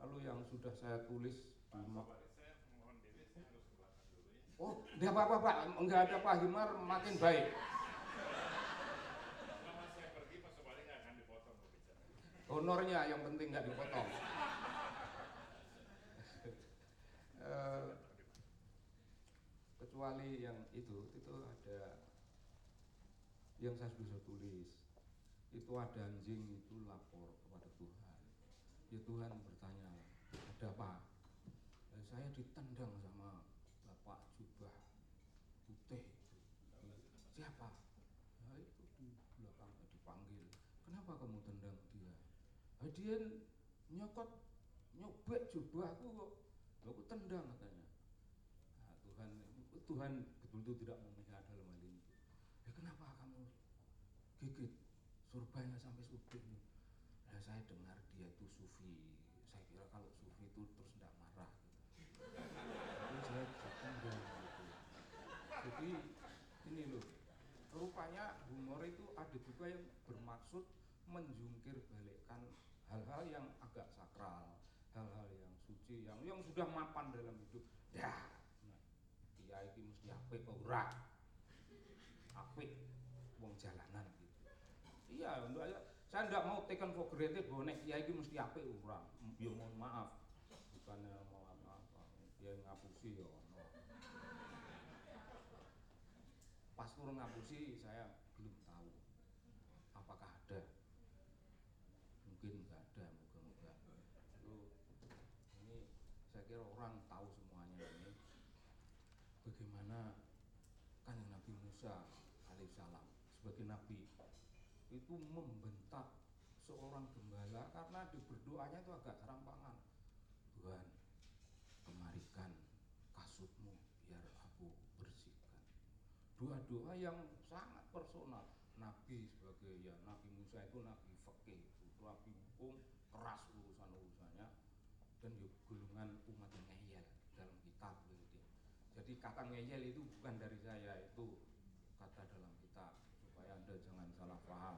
Lalu yang sudah saya tulis di ma- Oh, tidak apa-apa Pak, enggak ada Pak Himar makin baik. Honornya yang penting nggak dipotong. Eh, kecuali yang itu, itu ada yang saya bisa tulis. Itu ada anjing itu lapor kepada Tuhan. Ya Tuhan apa? Ya, saya ditendang sama bapak jubah putih. Siapa? Ya itu di belakang dipanggil. Kenapa kamu tendang dia? "Ah, dia nyokot nyobek jubahku kok. Aku tendang katanya. Nah, Tuhan Tuhan betul-betul tidak memihak dalam hal ini. Ya kenapa kamu gigit surbanya sampai subit nih? Nah, saya dengar dia itu sufi. Saya kira kalau sufi itu terus tidak marah. Gitu. Tapi saya ditendang gitu. Jadi ini loh, rupanya humor itu ada juga yang bermaksud menjungkir balikkan hal-hal yang agak sakral, hal-hal yang suci, yang yang sudah mapan dalam hidup. Dah, nah, kiai iki mesti apik apa ora? Apik wong jalanan gitu. Iya, untuk saya tidak mau taken for granted bahwa nek kiai iki mesti apik ora. Ya mohon maaf. Bukannya mau apa-apa. Dia ngapusi ya. Pas turun ngapusi saya belum tahu apakah ada mungkin nggak ada moga-moga Lalu, ini saya kira orang tahu semuanya ini bagaimana kan yang Nabi Musa alaihissalam sebagai nabi itu membentak seorang gembala karena di berdoanya itu agak serampangan Tuhan kemarikan kasutmu biar aku bersihkan. Doa-doa yang sangat personal. Nabi sebagai ya Nabi Musa itu Nabi fakih Nabi hukum keras urusan urusannya dan ya golongan umat yang ngeyel dalam kitab gitu. Jadi kata ngeyel itu bukan dari saya itu kata dalam kitab supaya anda jangan salah paham.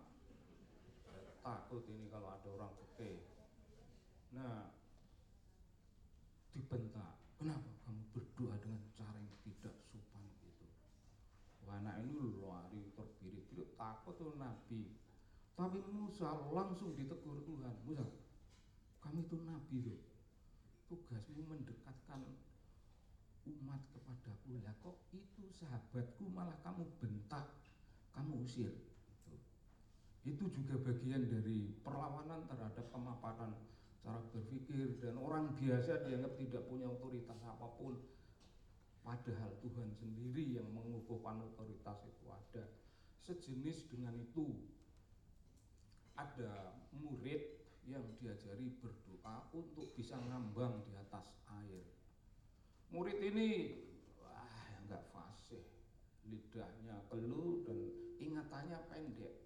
Saya takut ini kalau ada orang fakih. Nah dibentak. Kenapa kamu berdoa dengan cara yang tidak sopan gitu? Wah, anak ini lari terbirit-birit takut tuh Nabi. Tapi Musa langsung ditegur Tuhan. Musa, kamu itu Nabi loh. Tugasmu mendekatkan umat kepadaku. Lah kok itu sahabatku malah kamu bentak, kamu usir. Itu juga bagian dari perlawanan terhadap kemapanan cara berpikir dan orang biasa dianggap tidak punya otoritas apa pun padahal Tuhan sendiri yang mengukuhkan otoritas itu ada sejenis dengan itu ada murid yang diajari berdoa untuk bisa ngambang di atas air. Murid ini wah nggak fasih. Lidahnya keluh dan ingatannya pendek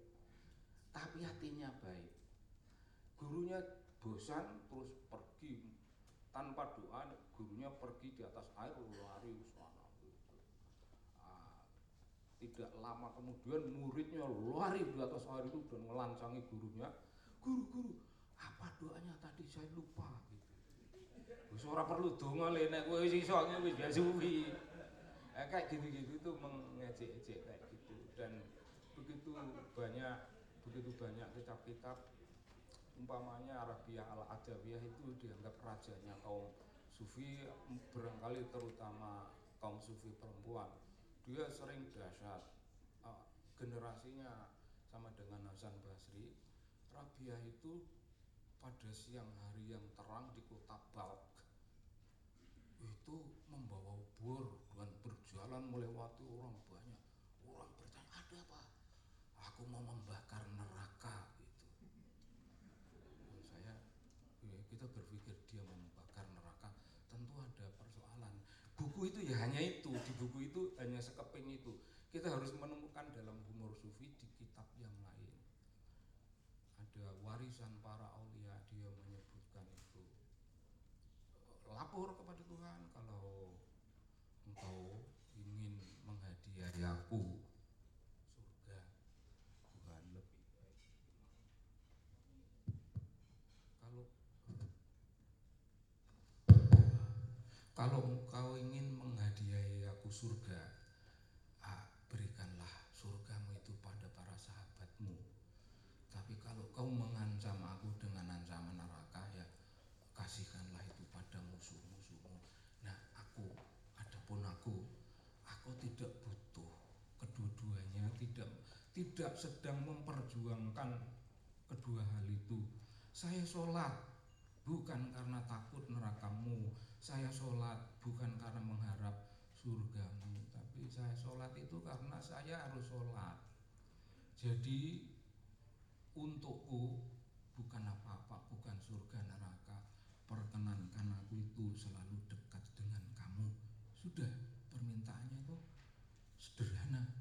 tapi hatinya baik. Gurunya bosan terus pergi. Tanpa doa gurunya pergi di atas air lari ke sana Ah, tidak lama kemudian muridnya lari di atas air itu dan melancangi gurunya guru guru apa doanya tadi saya lupa gitu. Wis perlu donga le nek kowe wis iso wis biasa suwi. Eh, kayak gitu-gitu itu mengejek-ejek kayak gitu dan begitu banyak begitu banyak kitab-kitab umpamanya Arabia al Adawiyah itu dianggap rajanya kaum sufi barangkali terutama kaum sufi perempuan dia sering dahsyat. Uh, generasinya sama dengan Hasan Basri Rabia itu pada siang hari yang terang di kota Balk itu membawa obor dan berjalan melewati orang banyak. Orang bertanya ada apa? Aku mau membakar neraka gitu Dan saya ya, kita berpikir dia mau membakar neraka tentu ada persoalan buku itu ya hanya itu di buku itu hanya sekeping itu. Kita harus menemukan dalam humor sufi di kitab yang lain. Ada warisan para aulia dia menyebutkan itu. Lapor kepada Tuhan kalau engkau ingin menghadiahi aku surga Tuhan lebih kalau kalau engkau ingin menghadiahi aku surga ah, berikanlah surgamu itu pada para sahabatmu tapi kalau kau mengancam aku dengan ancaman neraka ya kasihkanlah itu pada musuh-musuhmu nah aku adapun aku aku tidak butuh kedua-duanya tidak sedang memperjuangkan kedua hal itu. Saya sholat bukan karena takut nerakamu. Saya sholat bukan karena mengharap surgamu. Tapi saya sholat itu karena saya harus sholat. Jadi untukku bukan apa-apa, bukan surga neraka. Perkenankan aku itu selalu dekat dengan kamu. Sudah, permintaannya itu sederhana.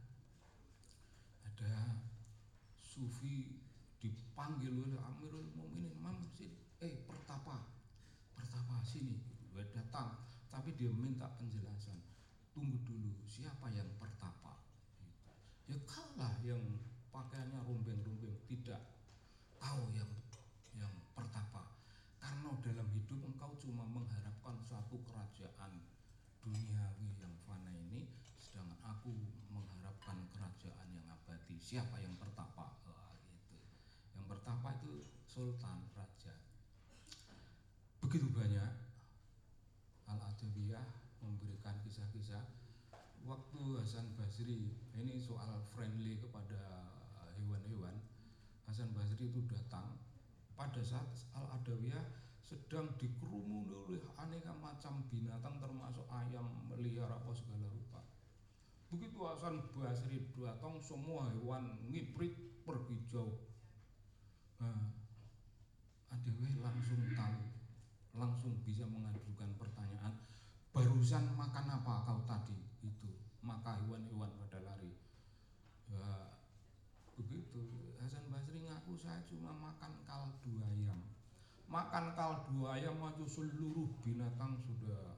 Ada sufi dipanggil oleh Amirul Mukminin, "Mam, sini. Eh, pertapa. Pertapa sini." Datang, tapi dia minta penjelasan. Tunggu dulu, siapa yang pertapa? Ya kalah yang pakaiannya rumbeng-rumbeng tidak kau yang yang pertapa karena dalam hidup engkau cuma mengharapkan suatu kerajaan duniawi yang fana ini sedangkan aku mengharapkan kerajaan yang abadi siapa yang pertapa. Pertapa itu sultan raja. Begitu banyak al adawiyah memberikan kisah-kisah. Waktu Hasan Basri ini soal friendly kepada hewan-hewan. Hasan Basri itu datang. Pada saat Al Adawiyah sedang dikerumuni oleh aneka macam binatang termasuk ayam liar apa segala rupa. Begitu Hasan Basri datang semua hewan ngiprit pergi jauh nah, Adawiyah langsung tahu langsung bisa mengajukan pertanyaan barusan makan apa kau tadi? Itu maka hewan-hewan pada lari. Ya begitu. Hasan Basri ngaku saya cuma makan kaldu ayam. Makan kaldu ayam aja seluruh binatang sudah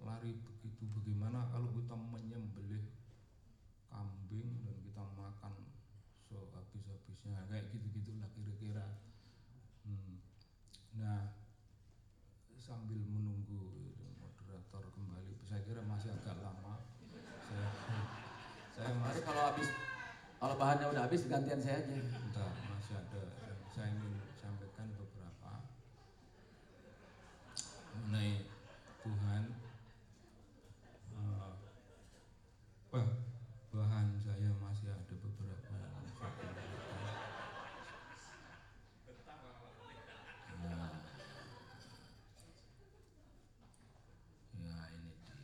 lari begitu. Bagaimana kalau kita menyembelih kambing sehabis-habisnya kayak gitu-gitulah kira-kira hmm. nah sambil menunggu moderator kembali saya kira masih agak lama saya saya Mari masih kalau habis kalau bahannya udah habis gantian saya aja. Bentar, masih ada yang saya ingin sampaikan beberapa mengenai Tuhan eh, bah, bahan saya masih ada beberapa yang saya sampaikan. Nah, ya ini dia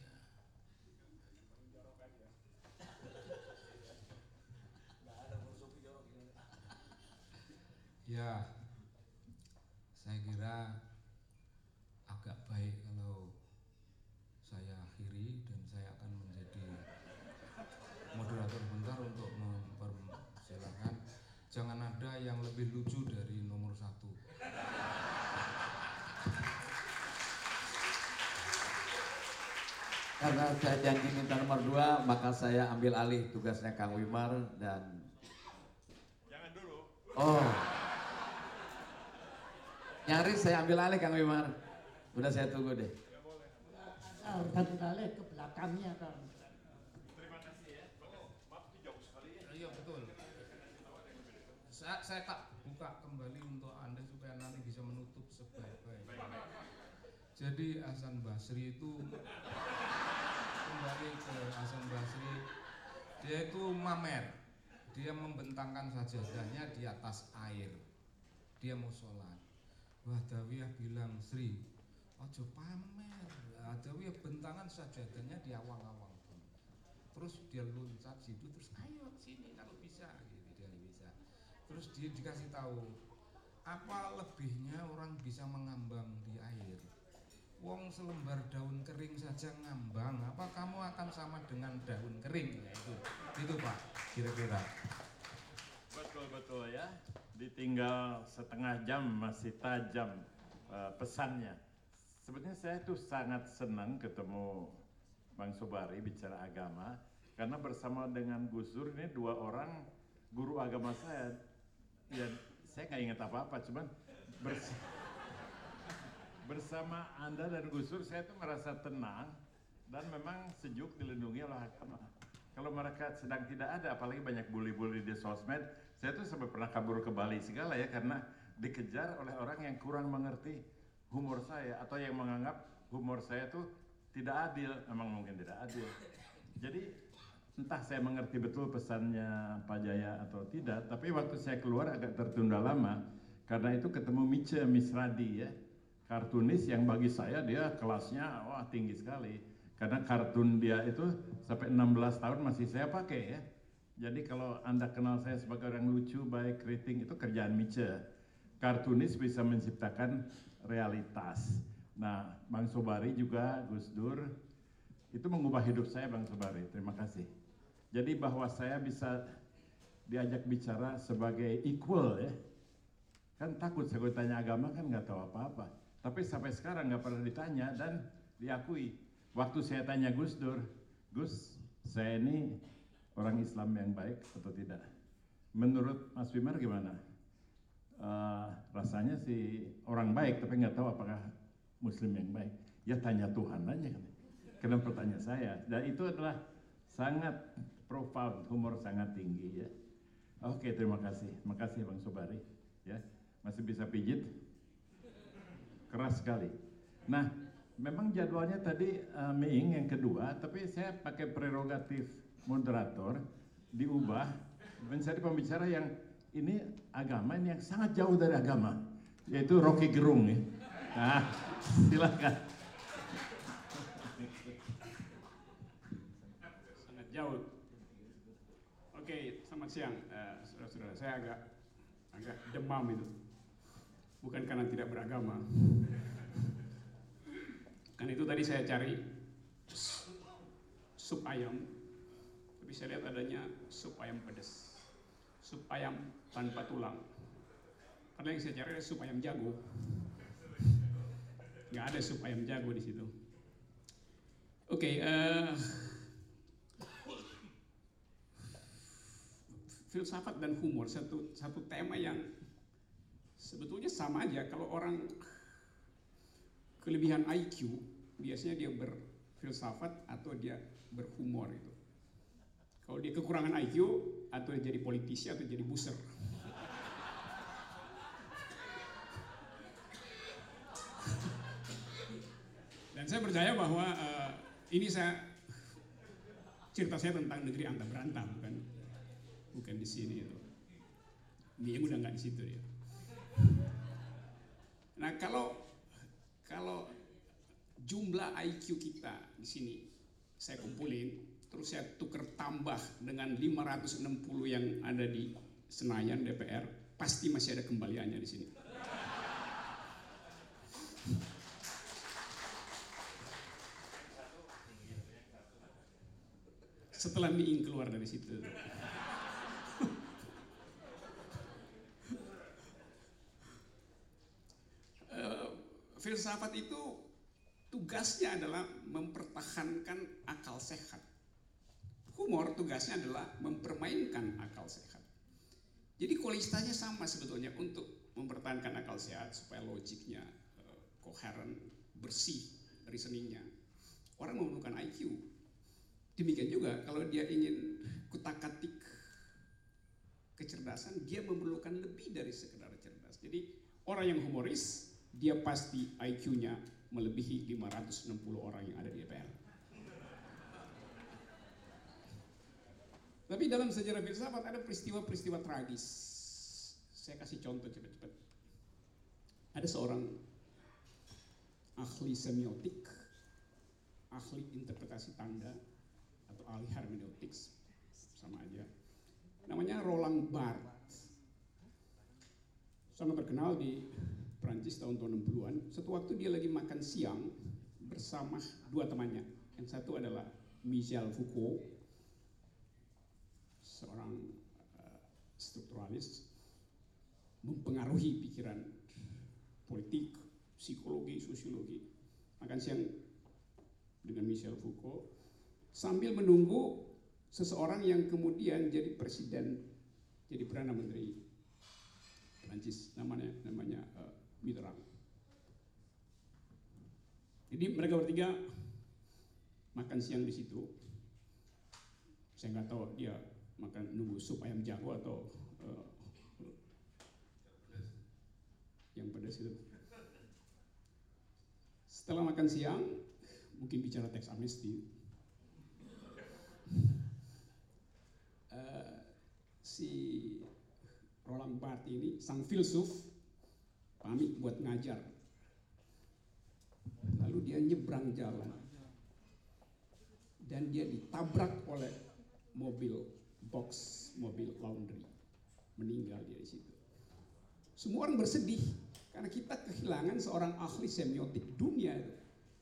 Ya, saya kira agak baik kalau saya akhiri dan saya akan menjadi moderator bentar untuk mempersilahkan. Ada yang lebih lucu dari nomor satu. Karena saya janji minta nomor dua, maka saya ambil alih tugasnya Kang Wimar dan Jangan dulu. oh Nyaris saya ambil alih Kang Wimar. Udah saya tunggu deh. Ah, udah beralih ke belakangnya kan. Iya betul. Saya, saya kak buka kembali untuk anda supaya nanti bisa menutup sebaik-baiknya. Jadi Hasan Basri itu kembali ke Hasan Basri, dia itu mamer, dia membentangkan sajadahnya di atas air. Dia mau sholat. Wah Dawiyah bilang Sri, ojo pamer. Nah, Dawiyah bentangan sajadahnya di awal-awal terus dia loncat situ terus ayo sini kalau bisa terus dia dikasih tahu apa lebihnya orang bisa mengambang di air Wong selembar daun kering saja ngambang apa kamu akan sama dengan daun kering ya, itu itu pak kira-kira Betul betul ya. Ditinggal setengah jam masih tajam eh, pesannya. Sebetulnya saya tuh sangat senang ketemu Bang Sobari bicara agama karena bersama dengan Gus Dur ini dua orang guru agama saya. Ya saya nggak ingat apa-apa, cuman bers- bersama Anda dan Gus Dur saya tuh merasa tenang dan memang sejuk dilindungi oleh agama. Kalau mereka sedang tidak ada, apalagi banyak bully-bully di sosmed, saya tuh sampai pernah kabur ke Bali segala ya karena dikejar oleh orang yang kurang mengerti humor saya atau yang menganggap humor saya tuh tidak adil, memang mungkin tidak adil. Jadi entah saya mengerti betul pesannya Pak Jaya atau tidak, tapi waktu saya keluar agak tertunda lama karena itu ketemu Mice Misradi ya, kartunis yang bagi saya dia kelasnya wah tinggi sekali karena kartun dia itu sampai 16 tahun masih saya pakai ya. Jadi kalau Anda kenal saya sebagai orang lucu, baik, keriting itu kerjaan Mice. Kartunis bisa menciptakan realitas. Nah, Bang Sobari juga Gus Dur itu mengubah hidup saya Bang Sobari. Terima kasih. Jadi bahwa saya bisa diajak bicara sebagai equal ya. Kan takut saya kalau agama kan nggak tahu apa-apa. Tapi sampai sekarang nggak pernah ditanya dan diakui. Waktu saya tanya Gus Dur, Gus, saya ini orang Islam yang baik atau tidak? Menurut Mas Wimar gimana? Eh, rasanya sih orang baik, tapi nggak tahu apakah Muslim yang baik. Ya tanya Tuhan aja kan. Karena pertanyaan saya, dan itu adalah sangat profound, humor sangat tinggi ya. Oke, terima kasih. Terima kasih Bang Sobari. Ya, masih bisa pijit? Keras sekali. Nah, memang jadwalnya tadi uh, yang kedua, tapi saya pakai prerogatif moderator diubah menjadi pembicara yang ini agama ini yang sangat jauh dari agama, yaitu Rocky Gerung ya. Nah, silakan. sangat jauh. Siang, eh, saudara-saudara. Saya agak agak demam itu, bukan karena tidak beragama. Kan itu tadi saya cari sup ayam, tapi saya lihat adanya sup ayam pedas, sup ayam tanpa tulang. Padahal yang saya cari adalah sup ayam jago. Nggak ada sup ayam jago di situ. Oke, eh, filsafat dan humor satu satu tema yang sebetulnya sama aja. Kalau orang kelebihan IQ biasanya dia berfilsafat atau dia berhumor itu. Kalau dia kekurangan IQ atau dia jadi politisi atau jadi buser. Dan saya percaya bahwa eh, ini saya cerita saya tentang negeri anta berantah bukan bukan di sini itu. Dia udah nggak di situ ya. Nah kalau kalau jumlah IQ kita di sini saya kumpulin, terus saya tuker tambah dengan 560 yang ada di Senayan DPR, pasti masih ada kembaliannya di sini. Setelah Miing keluar dari situ. Filsafat itu tugasnya adalah mempertahankan akal sehat. Humor tugasnya adalah mempermainkan akal sehat. Jadi kualitasnya sama sebetulnya untuk mempertahankan akal sehat supaya logiknya uh, koheren, bersih reasoningnya. Orang memerlukan IQ. Demikian juga kalau dia ingin kutak-katik kecerdasan, dia memerlukan lebih dari sekedar cerdas. Jadi orang yang humoris, dia pasti IQ-nya melebihi 560 orang yang ada di DPR. Tapi dalam sejarah filsafat ada peristiwa-peristiwa tragis. Saya kasih contoh cepat-cepat. Ada seorang ahli semiotik, ahli interpretasi tanda, atau ahli hermeneutik, sama aja. Namanya Roland Barthes. Sangat terkenal di Prancis tahun-tahun 60-an. Suatu waktu dia lagi makan siang bersama dua temannya. Yang satu adalah Michel Foucault, seorang uh, strukturalis mempengaruhi pikiran politik, psikologi, sosiologi. Makan siang dengan Michel Foucault sambil menunggu seseorang yang kemudian jadi presiden, jadi perdana menteri Prancis namanya namanya uh, Mitterrand. Jadi mereka bertiga makan siang di situ. Saya nggak tahu dia makan nunggu sup ayam jago atau uh, yang pedas itu. Setelah makan siang, mungkin bicara teks amnesti. Uh, si Roland Barthes ini sang filsuf pamit buat ngajar. Lalu dia nyebrang jalan dan dia ditabrak oleh mobil box mobil laundry meninggal dia di situ. Semua orang bersedih karena kita kehilangan seorang ahli semiotik dunia.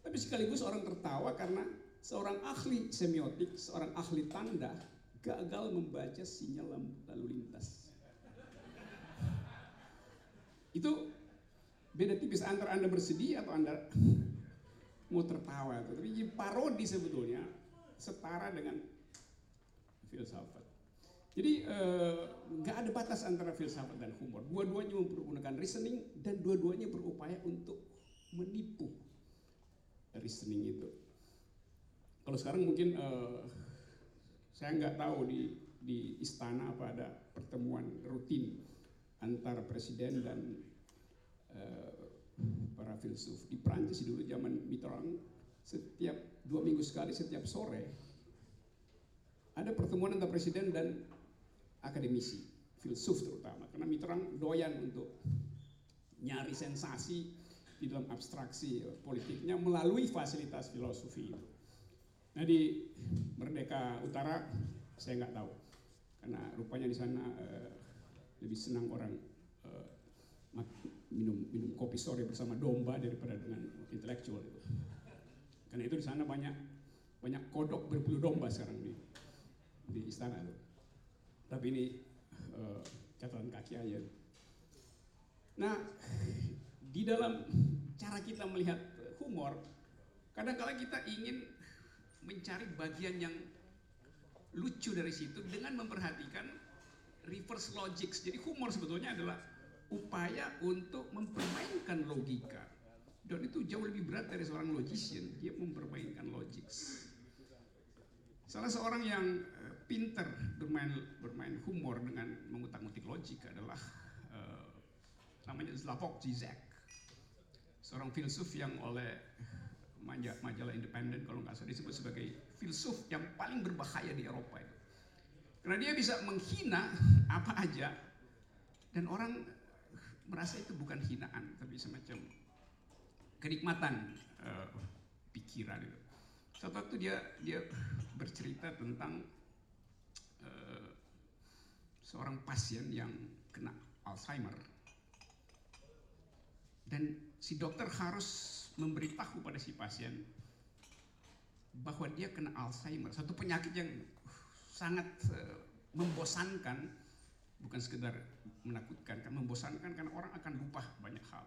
Tapi sekaligus orang tertawa karena seorang ahli semiotik, seorang ahli tanda gagal membaca sinyal lalu lintas. Itu beda tipis antara Anda bersedih atau Anda mau tertawa. Tapi parodi sebetulnya setara dengan filsafat. Jadi nggak uh, ada batas antara filsafat dan humor. Dua-duanya menggunakan reasoning dan dua-duanya berupaya untuk menipu reasoning itu. Kalau sekarang mungkin uh, saya nggak tahu di di istana apa ada pertemuan rutin antara presiden dan para filsuf. Di Prancis dulu zaman Mitterrand setiap dua minggu sekali setiap sore ada pertemuan antara presiden dan akademisi, filsuf terutama. Karena Mitterrand doyan untuk nyari sensasi di dalam abstraksi politiknya melalui fasilitas filosofi itu. Nah di Merdeka Utara saya nggak tahu karena rupanya di sana uh, lebih senang orang uh, minum minum kopi sore bersama domba daripada dengan intelektual. Karena itu di sana banyak banyak kodok berbulu domba sekarang di di istana itu. Tapi ini uh, catatan kaki aja. Nah, di dalam cara kita melihat humor, kadang-kala kita ingin mencari bagian yang lucu dari situ dengan memperhatikan reverse logics. Jadi humor sebetulnya adalah upaya untuk mempermainkan logika. Dan itu jauh lebih berat dari seorang logician, dia mempermainkan logics. Salah seorang yang pinter bermain bermain humor dengan mengutak-ngutik logik adalah uh, namanya Slavoj Zizek, seorang filsuf yang oleh majalah independen kalau nggak salah disebut sebagai filsuf yang paling berbahaya di Eropa itu. Karena dia bisa menghina apa aja dan orang merasa itu bukan hinaan tapi semacam kenikmatan uh, pikiran itu. Suatu waktu dia dia bercerita tentang uh, seorang pasien yang kena Alzheimer dan si dokter harus memberitahu pada si pasien bahwa dia kena Alzheimer, satu penyakit yang sangat uh, membosankan, bukan sekedar menakutkan, kan membosankan karena orang akan lupa banyak hal.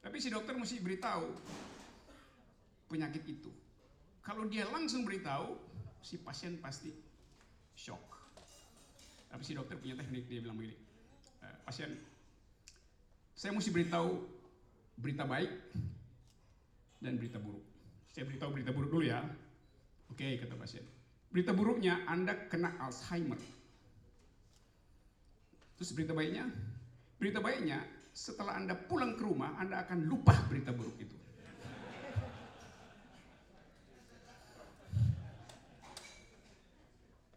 Tapi si dokter mesti beritahu penyakit itu. Kalau dia langsung beritahu, si pasien pasti shock. Tapi si dokter punya teknik dia bilang begini, e, pasien Saya mesti beritahu berita baik dan berita buruk. Saya beritahu berita buruk dulu ya. Oke, kata pasien. Berita buruknya Anda kena Alzheimer. Terus berita baiknya? Berita baiknya setelah Anda pulang ke rumah, Anda akan lupa berita buruk itu.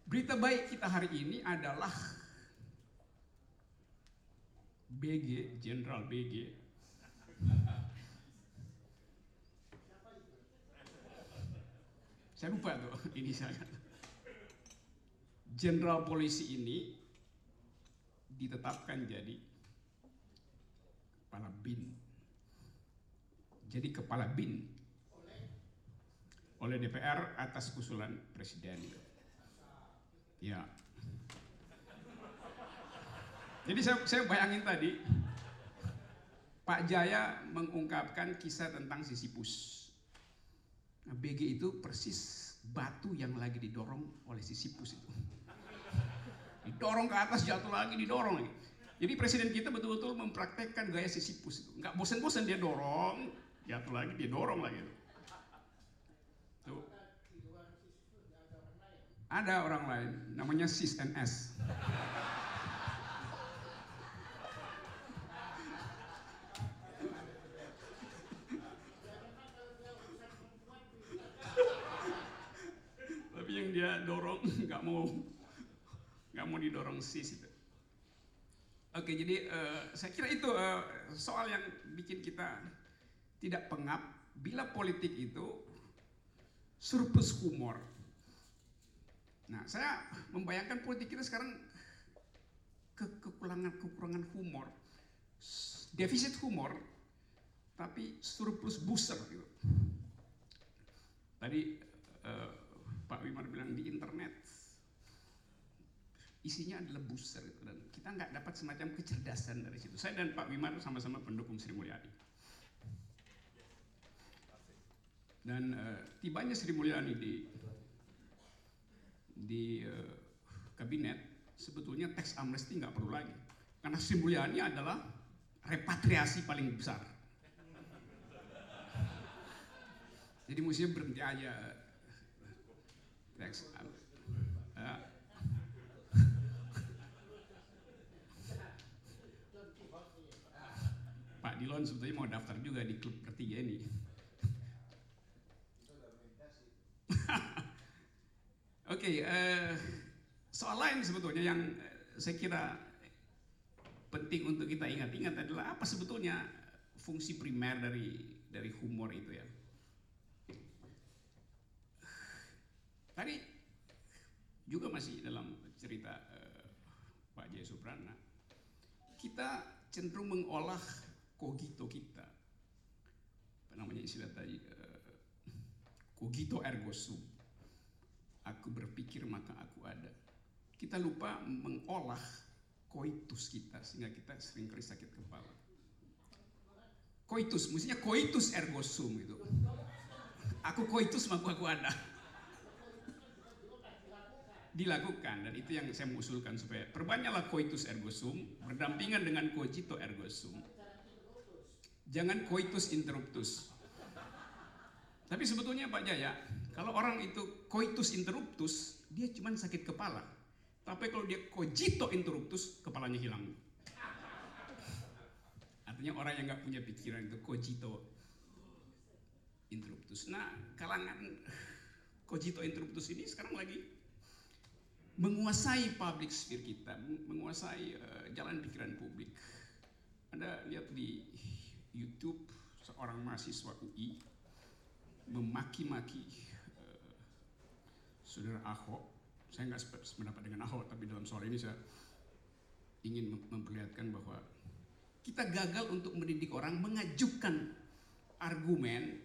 Berita baik kita hari ini adalah BG, Jenderal BG. Saya lupa tuh ini saya. Jenderal polisi ini ditetapkan jadi kepala BIN. Jadi kepala BIN oleh DPR atas usulan presiden. Ya. Jadi saya, saya bayangin tadi Pak Jaya mengungkapkan kisah tentang Sisyphus. Nah, BG itu persis batu yang lagi didorong oleh Sisyphus itu. Didorong ke atas, jatuh lagi, didorong lagi. Jadi presiden kita betul-betul mempraktekkan gaya Sisyphus itu. Nggak bosan-bosan dia dorong, jatuh lagi, dia dorong lagi. Tuh. Ada orang lain, namanya Sis NS. Tapi yang dia dorong nggak mau mau didorong sis itu. Oke, jadi uh, saya kira itu uh, soal yang bikin kita tidak pengap bila politik itu surplus humor. Nah, saya membayangkan politik kita sekarang ke kekurangan kekurangan humor, defisit humor, tapi surplus booster gitu. Tadi uh, Pak Wimar bilang di internet isinya adalah booster gitu, dan kita nggak dapat semacam kecerdasan dari situ. Saya dan Pak Wimar sama-sama pendukung Sri Mulyani. Dan uh, tibanya Sri Mulyani di di uh, kabinet sebetulnya teks amnesti nggak perlu lagi karena Sri Mulyani adalah repatriasi paling besar. Jadi musim berhenti aja teks Dilon sebetulnya mau daftar juga di klub bertiga ini. Oke, okay, uh, soal lain sebetulnya yang saya kira penting untuk kita ingat-ingat adalah apa sebetulnya fungsi primer dari dari humor itu ya. Tadi juga masih dalam cerita uh, Pak Jaya Suprana, kita cenderung mengolah kogito kita, apa namanya istilah tadi, kogito ergo sum. Aku berpikir maka aku ada. Kita lupa mengolah koitus kita sehingga kita sering kali sakit kepala. Koitus, mestinya koitus ergo sum itu. Aku koitus maka aku ada dilakukan dan itu yang saya mengusulkan supaya perbanyaklah coitus ergo sum berdampingan dengan cogito ergo sum. Jangan coitus interruptus. Tapi sebetulnya Pak Jaya, kalau orang itu coitus interruptus, dia cuma sakit kepala. Tapi kalau dia cogito interruptus, kepalanya hilang. Artinya orang yang nggak punya pikiran itu cogito interruptus. Nah, kalangan cogito interruptus ini sekarang lagi menguasai public sphere kita, menguasai uh, jalan pikiran publik. Anda lihat di YouTube seorang mahasiswa UI memaki-maki uh, saudara Ahok. Saya nggak sependapat dengan Ahok, tapi dalam soal ini saya ingin memperlihatkan bahwa kita gagal untuk mendidik orang mengajukan argumen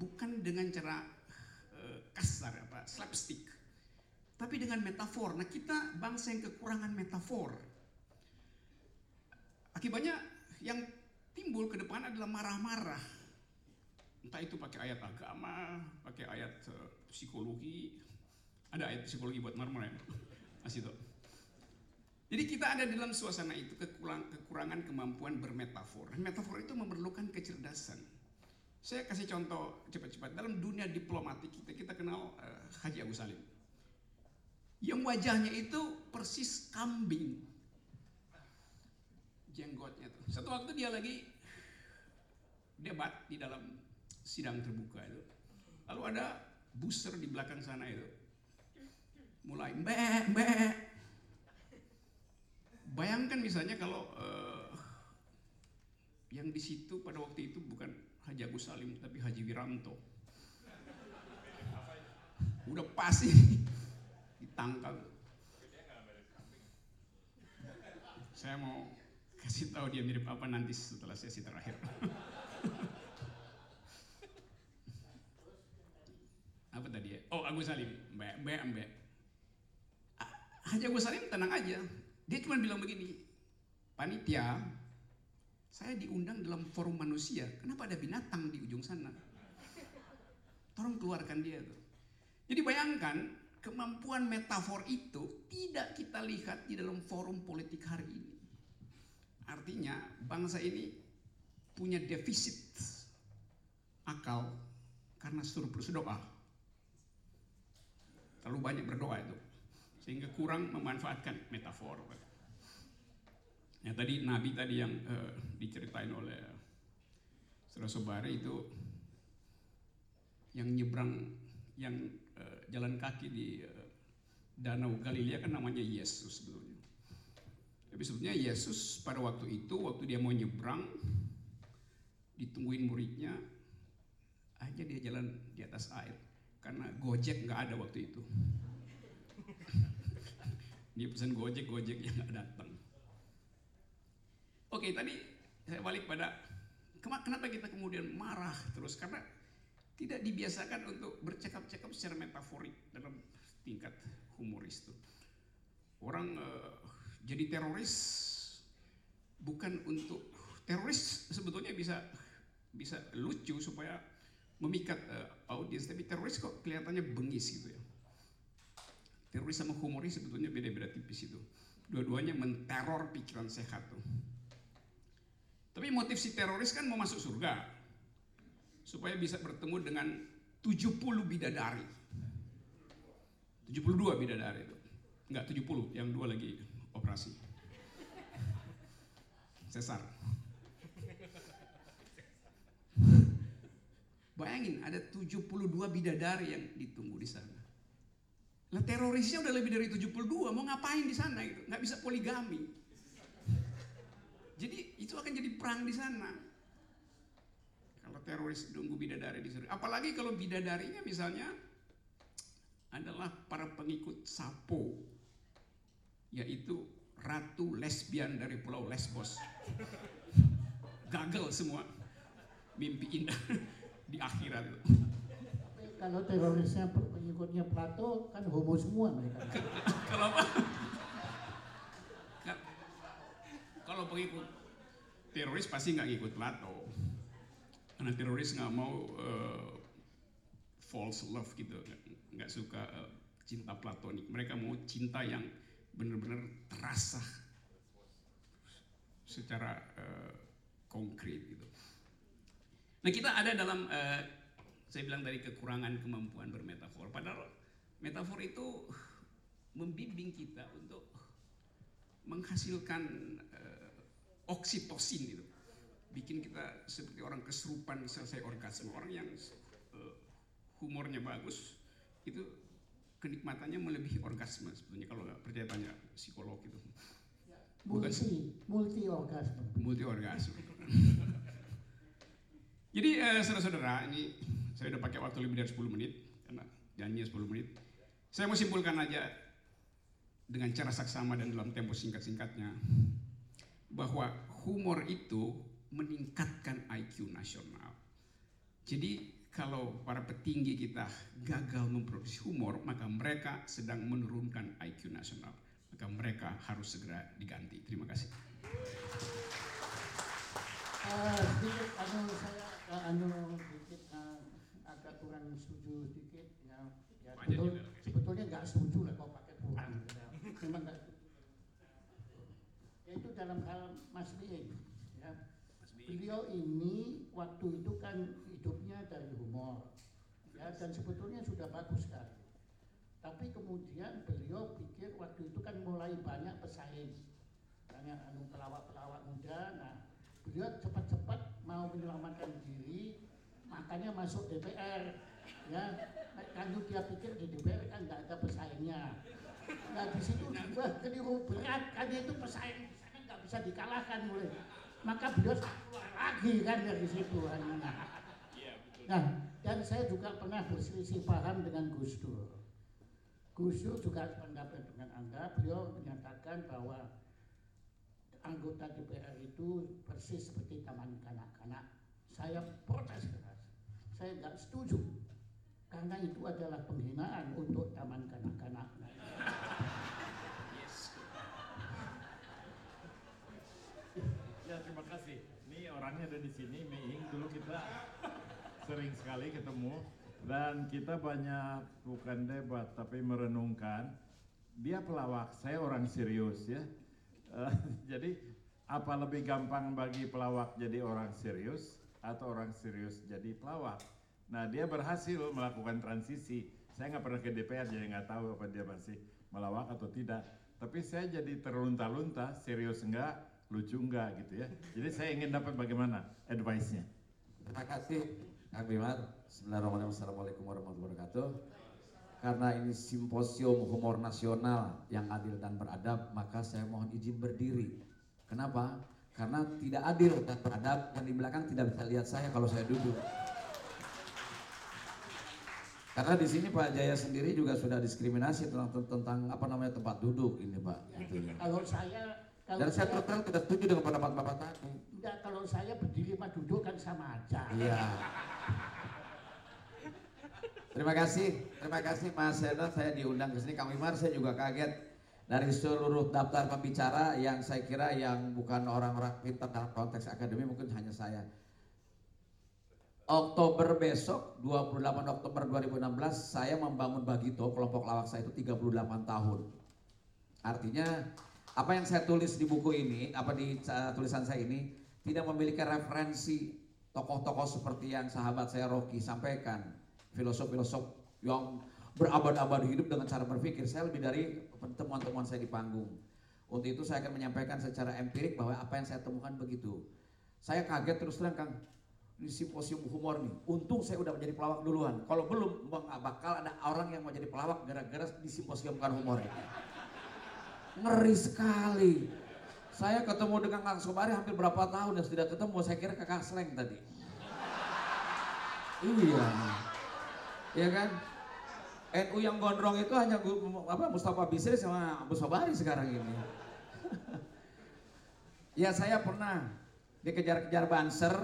bukan dengan cara uh, kasar apa slapstick tapi dengan metafor. Nah, kita bangsa yang kekurangan metafor. Akibatnya yang timbul ke depan adalah marah-marah. Entah itu pakai ayat agama, pakai ayat uh, psikologi. Ada ayat psikologi buat marmar ya? Masih tuh. Jadi kita ada dalam suasana itu kekurang, kekurangan kemampuan bermetafor. Metafor itu memerlukan kecerdasan. Saya kasih contoh cepat-cepat. Dalam dunia diplomatik kita, kita kenal uh, Haji Agus Salim. Yang wajahnya itu persis kambing. Jenggotnya tuh. Satu waktu dia lagi debat di dalam sidang terbuka itu. Lalu ada booster di belakang sana itu. Mulai mbek, Bayangkan misalnya kalau uh, yang di situ pada waktu itu bukan Haji Agus Salim tapi Haji Wiranto. Udah pasti ditangkap. Saya mau kasih tahu dia mirip apa nanti setelah sesi terakhir. Apa tadi ya? Oh Agus Salim, mbak, mbak, mbak. Haji Agus Salim tenang aja, dia cuma bilang begini, panitia, saya diundang dalam forum manusia, kenapa ada binatang di ujung sana? Tolong keluarkan dia. Jadi bayangkan kemampuan metafor itu tidak kita lihat di dalam forum politik hari ini. Artinya bangsa ini punya defisit akal karena surplus doa. Terlalu banyak berdoa itu sehingga kurang memanfaatkan metafor. Ya tadi Nabi tadi yang uh, diceritain oleh Saudara Sobari itu yang nyebrang yang uh, jalan kaki di uh, Danau Galilea kan namanya Yesus sebetulnya. Tapi sebetulnya Yesus pada waktu itu waktu dia mau nyebrang ditungguin muridnya aja dia jalan di atas air karena Gojek nggak ada waktu itu. dia pesan Gojek, Gojek yang nggak datang. Oke, tadi saya balik pada kenapa kita kemudian marah terus karena tidak dibiasakan untuk bercakap-cakap secara metaforik dalam tingkat humoris itu. Orang uh, jadi teroris bukan untuk teroris sebetulnya bisa bisa lucu supaya memikat uh, audiens tapi teroris kok kelihatannya bengis gitu ya. Teroris sama humoris sebetulnya beda-beda tipis itu. Dua-duanya menteror pikiran sehat tuh. Tapi motif si teroris kan mau masuk surga. Supaya bisa bertemu dengan 70 bidadari. 72 bidadari itu. Enggak 70, yang dua lagi operasi. Sesar. Bayangin ada 72 bidadari yang ditunggu di sana. Lah terorisnya udah lebih dari 72, mau ngapain di sana itu? Nggak bisa poligami. Jadi itu akan jadi perang di sana. Kalau teroris nunggu bidadari di sana. Apalagi kalau bidadarinya misalnya adalah para pengikut Sapo. Yaitu ratu lesbian dari pulau Lesbos. Gagal semua mimpi indah di akhirat. Kalau terorisnya pengikutnya Plato kan homo semua mereka. Kalau apa? Kalau pengikut teroris pasti nggak ngikut Plato, karena teroris nggak mau uh, false love gitu, nggak suka uh, cinta platonik. Mereka mau cinta yang benar-benar terasa secara uh, konkret gitu. Nah kita ada dalam uh, saya bilang dari kekurangan kemampuan bermetafor. Padahal metafor itu membimbing kita untuk menghasilkan uh, oksitosin itu. Bikin kita seperti orang kesurupan selesai orgasme. Orang yang uh, humornya bagus itu kenikmatannya melebihi orgasme sebetulnya kalau nggak percaya tanya psikolog itu. Multi, multi orgasme. Multi orgasme. Jadi uh, saudara-saudara ini saya udah pakai waktu lebih dari 10 menit karena janji 10 menit. Saya mau simpulkan aja dengan cara saksama dan dalam tempo singkat-singkatnya bahwa humor itu meningkatkan IQ nasional. Jadi kalau para petinggi kita gagal memproduksi humor, maka mereka sedang menurunkan IQ nasional. Maka mereka harus segera diganti. Terima kasih. Uh, anu sedikit uh, agak kurang setuju sedikit ya, ya betul, sebetulnya nggak setuju lah kalau pakai kurang gitu ya. memang nggak yaitu dalam hal Mas Miing. Ya. Beliau ini waktu itu kan hidupnya dari humor, ya dan sebetulnya sudah bagus sekali. Tapi kemudian beliau pikir waktu itu kan mulai banyak pesaing, banyak anu pelawak-pelawak muda. Nah, beliau cepat-cepat mau menyelamatkan diri, makanya masuk DPR. Ya, kan dia pikir di DPR kan nggak ada pesaingnya. Nah di situ wah keliru berat kan itu pesaing sana nggak bisa dikalahkan oleh maka beliau keluar lagi kan dari situ hanya. Nah dan saya juga pernah berselisih paham dengan Gus Dur. Gus Dur juga pendapat dengan anda. Beliau menyatakan bahwa anggota DPR itu persis seperti taman kanak-kanak. Saya protes keras. Saya nggak setuju karena itu adalah penghinaan untuk taman kanak-kanak. Ya terima kasih. Ini orangnya ada di sini, Meing. Dulu kita sering sekali ketemu dan kita banyak bukan debat tapi merenungkan. Dia pelawak, saya orang serius ya. Eh, jadi apa lebih gampang bagi pelawak jadi orang serius atau orang serius jadi pelawak? Nah dia berhasil melakukan transisi. Saya nggak pernah ke DPR jadi nggak tahu apa dia masih melawak atau tidak. Tapi saya jadi terlunta-lunta, serius enggak, lucu enggak gitu ya. Jadi saya ingin dapat bagaimana advice-nya. Terima kasih Kang Bimar. Bismillahirrahmanirrahim. Assalamualaikum warahmatullahi wabarakatuh. Karena ini simposium humor nasional yang adil dan beradab, maka saya mohon izin berdiri. Kenapa? Karena tidak adil dan beradab dan di belakang tidak bisa lihat saya kalau saya duduk. Karena di sini Pak Jaya sendiri juga sudah diskriminasi tentang tentang apa namanya tempat duduk ini Pak. Gitu. Kalau saya kalau Dan saya terus terang tidak setuju dengan pendapat Bapak tadi. enggak, kalau saya berdiri sama duduk kan sama aja. Iya. Terima kasih, terima kasih Mas Hendra saya diundang ke sini. Kang Wimar saya juga kaget dari seluruh daftar pembicara yang saya kira yang bukan orang-orang pintar dalam konteks akademi mungkin hanya saya. Oktober besok 28 Oktober 2016 saya membangun Bagito kelompok lawak saya itu 38 tahun. Artinya apa yang saya tulis di buku ini, apa di uh, tulisan saya ini tidak memiliki referensi tokoh-tokoh seperti yang sahabat saya Rocky sampaikan, filosof-filosof yang berabad-abad hidup dengan cara berpikir. Saya lebih dari temuan-temuan saya di panggung. Untuk itu saya akan menyampaikan secara empirik bahwa apa yang saya temukan begitu. Saya kaget terus terang Kang, di simposium humor nih. Untung saya udah menjadi pelawak duluan. Kalau belum, nggak bakal ada orang yang mau jadi pelawak gara-gara di simposium kan humor. Ngeri sekali. Saya ketemu dengan Kang Sobari hampir berapa tahun ya tidak ketemu. Saya kira kakak Sleng tadi. Iya. Ya kan? NU yang gondrong itu hanya apa Mustafa Bisri sama Abu Sobari sekarang ini. ya saya pernah dikejar-kejar Banser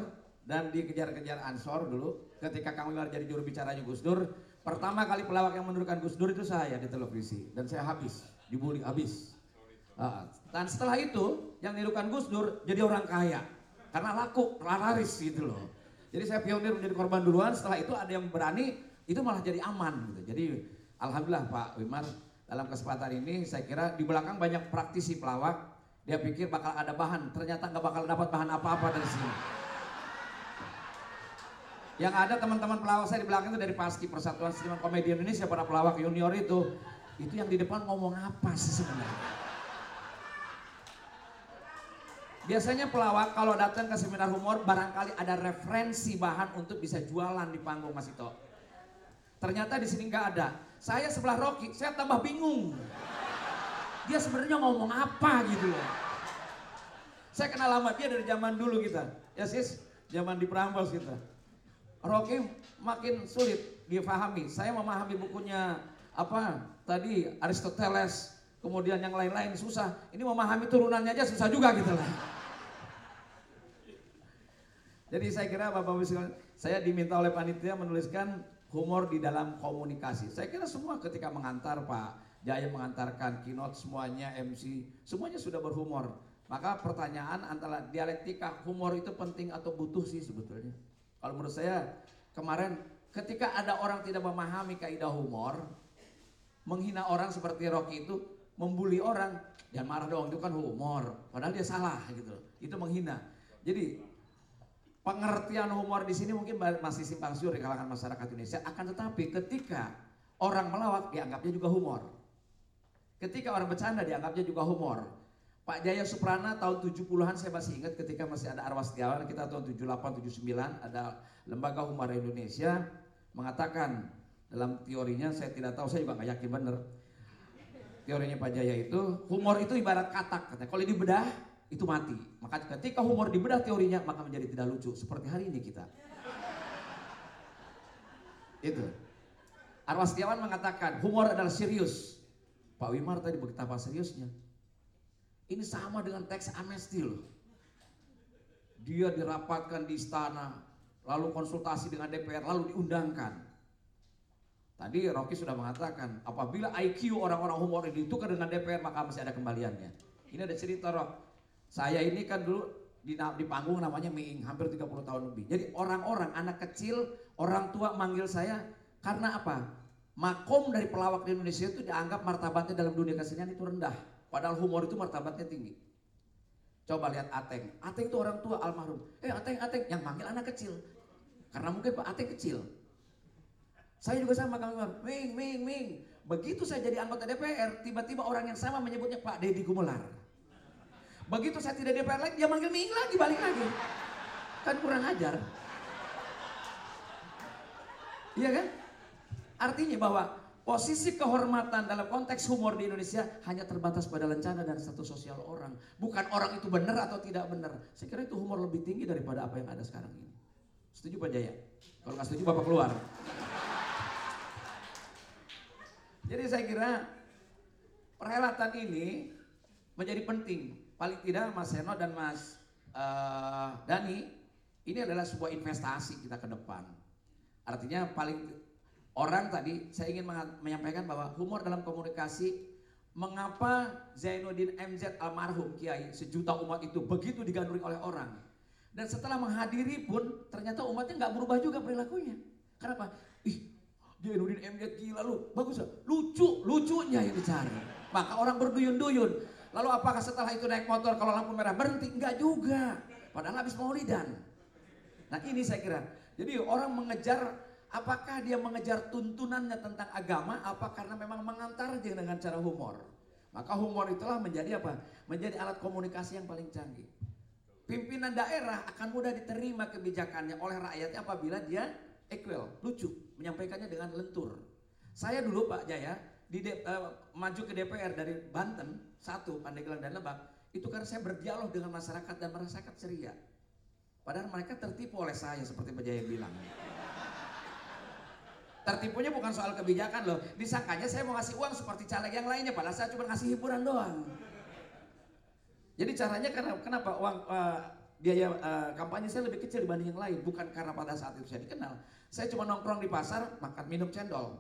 dan dikejar-kejar Ansor dulu ketika Kang Wimar jadi juru bicaranya Gus Dur. Pertama kali pelawak yang menurunkan Gus Dur itu saya di televisi dan saya habis dibully habis. Ah, dan setelah itu yang nirukan Gus Dur jadi orang kaya karena laku laris gitu loh. Jadi saya pionir menjadi korban duluan. Setelah itu ada yang berani itu malah jadi aman gitu. Jadi alhamdulillah Pak Wimar dalam kesempatan ini saya kira di belakang banyak praktisi pelawak. Dia pikir bakal ada bahan, ternyata nggak bakal dapat bahan apa-apa dari sini. Yang ada teman-teman pelawak saya di belakang itu dari Paski Persatuan Seniman Komedi Indonesia para pelawak junior itu, itu yang di depan ngomong apa sih sebenarnya? Biasanya pelawak kalau datang ke seminar humor barangkali ada referensi bahan untuk bisa jualan di panggung Mas Ito. Ternyata di sini nggak ada. Saya sebelah Rocky, saya tambah bingung. Dia sebenarnya ngomong apa gitu loh. Saya kenal lama dia dari zaman dulu kita. Ya sis, zaman di Prambors kita. Rocky makin sulit difahami. Saya memahami bukunya apa tadi Aristoteles, kemudian yang lain-lain susah. Ini memahami turunannya aja susah juga gitu lah. Jadi saya kira Bapak Ibu sekalian, saya diminta oleh panitia menuliskan humor di dalam komunikasi. Saya kira semua ketika mengantar Pak Jaya mengantarkan keynote semuanya MC semuanya sudah berhumor. Maka pertanyaan antara dialektika humor itu penting atau butuh sih sebetulnya. Kalau menurut saya kemarin ketika ada orang tidak memahami kaidah humor, menghina orang seperti Rocky itu membuli orang, jangan marah dong itu kan humor. Padahal dia salah gitu. Itu menghina. Jadi pengertian humor di sini mungkin masih simpang siur di kalangan masyarakat Indonesia. Akan tetapi ketika orang melawak dianggapnya juga humor. Ketika orang bercanda dianggapnya juga humor. Pak Jaya Suprana tahun 70-an saya masih ingat ketika masih ada Arwah Setiawan kita tahun 78 79 ada Lembaga Humor Indonesia mengatakan dalam teorinya saya tidak tahu saya juga nggak yakin benar teorinya Pak Jaya itu humor itu ibarat katak katanya kalau dibedah itu mati maka ketika humor dibedah teorinya maka menjadi tidak lucu seperti hari ini kita itu Arwah Setiawan mengatakan humor adalah serius Pak Wimar tadi betapa seriusnya ini sama dengan teks amnesti loh. Dia dirapatkan di istana, lalu konsultasi dengan DPR, lalu diundangkan. Tadi Rocky sudah mengatakan, apabila IQ orang-orang humor ini ditukar dengan DPR, maka masih ada kembaliannya. Ini ada cerita Rock. Saya ini kan dulu di, di panggung namanya Miing, hampir 30 tahun lebih. Jadi orang-orang, anak kecil, orang tua manggil saya karena apa? Makom dari pelawak di Indonesia itu dianggap martabatnya dalam dunia kesenian itu rendah. Padahal humor itu martabatnya tinggi. Coba lihat Ateng. Ateng itu orang tua almarhum. Eh Ateng, Ateng. Yang manggil anak kecil. Karena mungkin Pak Ateng kecil. Saya juga sama Kang Umar. Ming, Ming, Ming. Begitu saya jadi anggota DPR, tiba-tiba orang yang sama menyebutnya Pak Deddy Gumelar. Begitu saya tidak DPR lagi, dia manggil Ming lagi, balik lagi. Kan kurang ajar. Iya kan? Artinya bahwa Posisi kehormatan dalam konteks humor di Indonesia hanya terbatas pada lencana dan satu sosial orang. Bukan orang itu benar atau tidak benar. Saya kira itu humor lebih tinggi daripada apa yang ada sekarang ini. Setuju Pak Jaya? Kalau nggak setuju Bapak keluar. Jadi saya kira perhelatan ini menjadi penting. Paling tidak Mas Seno dan Mas uh, Dani, ini adalah sebuah investasi kita ke depan. Artinya paling orang tadi saya ingin menyampaikan bahwa humor dalam komunikasi mengapa Zainuddin MZ almarhum Kiai sejuta umat itu begitu digandrungi oleh orang? Dan setelah menghadiri pun ternyata umatnya nggak berubah juga perilakunya. Kenapa? Ih Zainuddin MZ gila lu bagus ya lucu lucunya yang dicari maka orang berduyun-duyun lalu apakah setelah itu naik motor kalau lampu merah berhenti enggak juga padahal habis maulidan nah ini saya kira jadi orang mengejar Apakah dia mengejar tuntunannya tentang agama apa karena memang mengantar dia dengan cara humor? Maka humor itulah menjadi apa? Menjadi alat komunikasi yang paling canggih. Pimpinan daerah akan mudah diterima kebijakannya oleh rakyatnya apabila dia equal, lucu, menyampaikannya dengan lentur. Saya dulu Pak Jaya di de, uh, maju ke DPR dari Banten satu Pandeglang dan Lebak itu karena saya berdialog dengan masyarakat dan masyarakat ceria. Padahal mereka tertipu oleh saya seperti Pak Jaya bilang. Tertipunya bukan soal kebijakan loh. Disangkanya saya mau ngasih uang seperti caleg yang lainnya, padahal saya cuma ngasih hiburan doang. Jadi caranya karena kenapa uang uh, biaya uh, kampanye saya lebih kecil dibanding yang lain, bukan karena pada saat itu saya dikenal. Saya cuma nongkrong di pasar, makan minum cendol.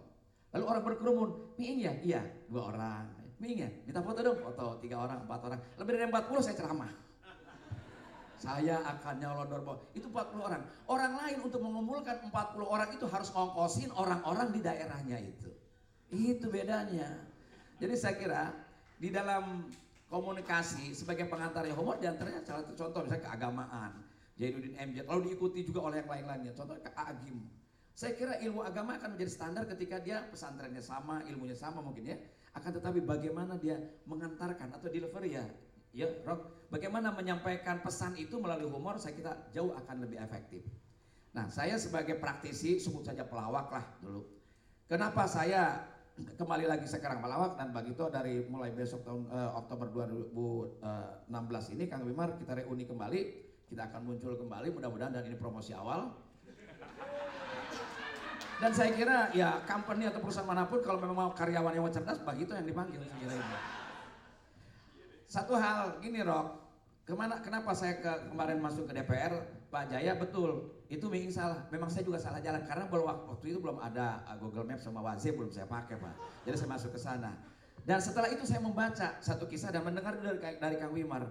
Lalu orang berkerumun, miing ya? Iya, dua orang. Miing ya? Minta foto dong, foto tiga orang, empat orang. Lebih dari 40 saya ceramah. Saya akan nyalon bawah. Itu 40 orang. Orang lain untuk mengumpulkan 40 orang itu harus ngongkosin orang-orang di daerahnya itu. Itu bedanya. Jadi saya kira di dalam komunikasi sebagai pengantar humor di antaranya salah satu contoh misalnya keagamaan. Jainuddin MJ lalu diikuti juga oleh yang lain-lainnya. Contoh ke Agim. Saya kira ilmu agama akan menjadi standar ketika dia pesantrennya sama, ilmunya sama mungkin ya. Akan tetapi bagaimana dia mengantarkan atau delivery ya ya Rock, bagaimana menyampaikan pesan itu melalui humor saya kira jauh akan lebih efektif. Nah saya sebagai praktisi sebut saja pelawak lah dulu. Kenapa saya kembali lagi sekarang pelawak dan begitu dari mulai besok tahun uh, Oktober 2016 ini Kang Wimar kita reuni kembali, kita akan muncul kembali mudah-mudahan dan ini promosi awal. Dan saya kira ya company atau perusahaan mana pun kalau memang mau karyawan yang cerdas begitu yang dipanggil saya kira ini. Satu hal gini Rok, ke mana kenapa saya ke, kemarin masuk ke DPR Pak Jaya betul. Itu memang salah. Memang saya juga salah jalan karena belum waktu itu belum ada uh, Google Maps sama Waze belum saya pakai Pak. Jadi saya masuk ke sana. Dan setelah itu saya membaca satu kisah dan mendengar dari, dari Kang Wimar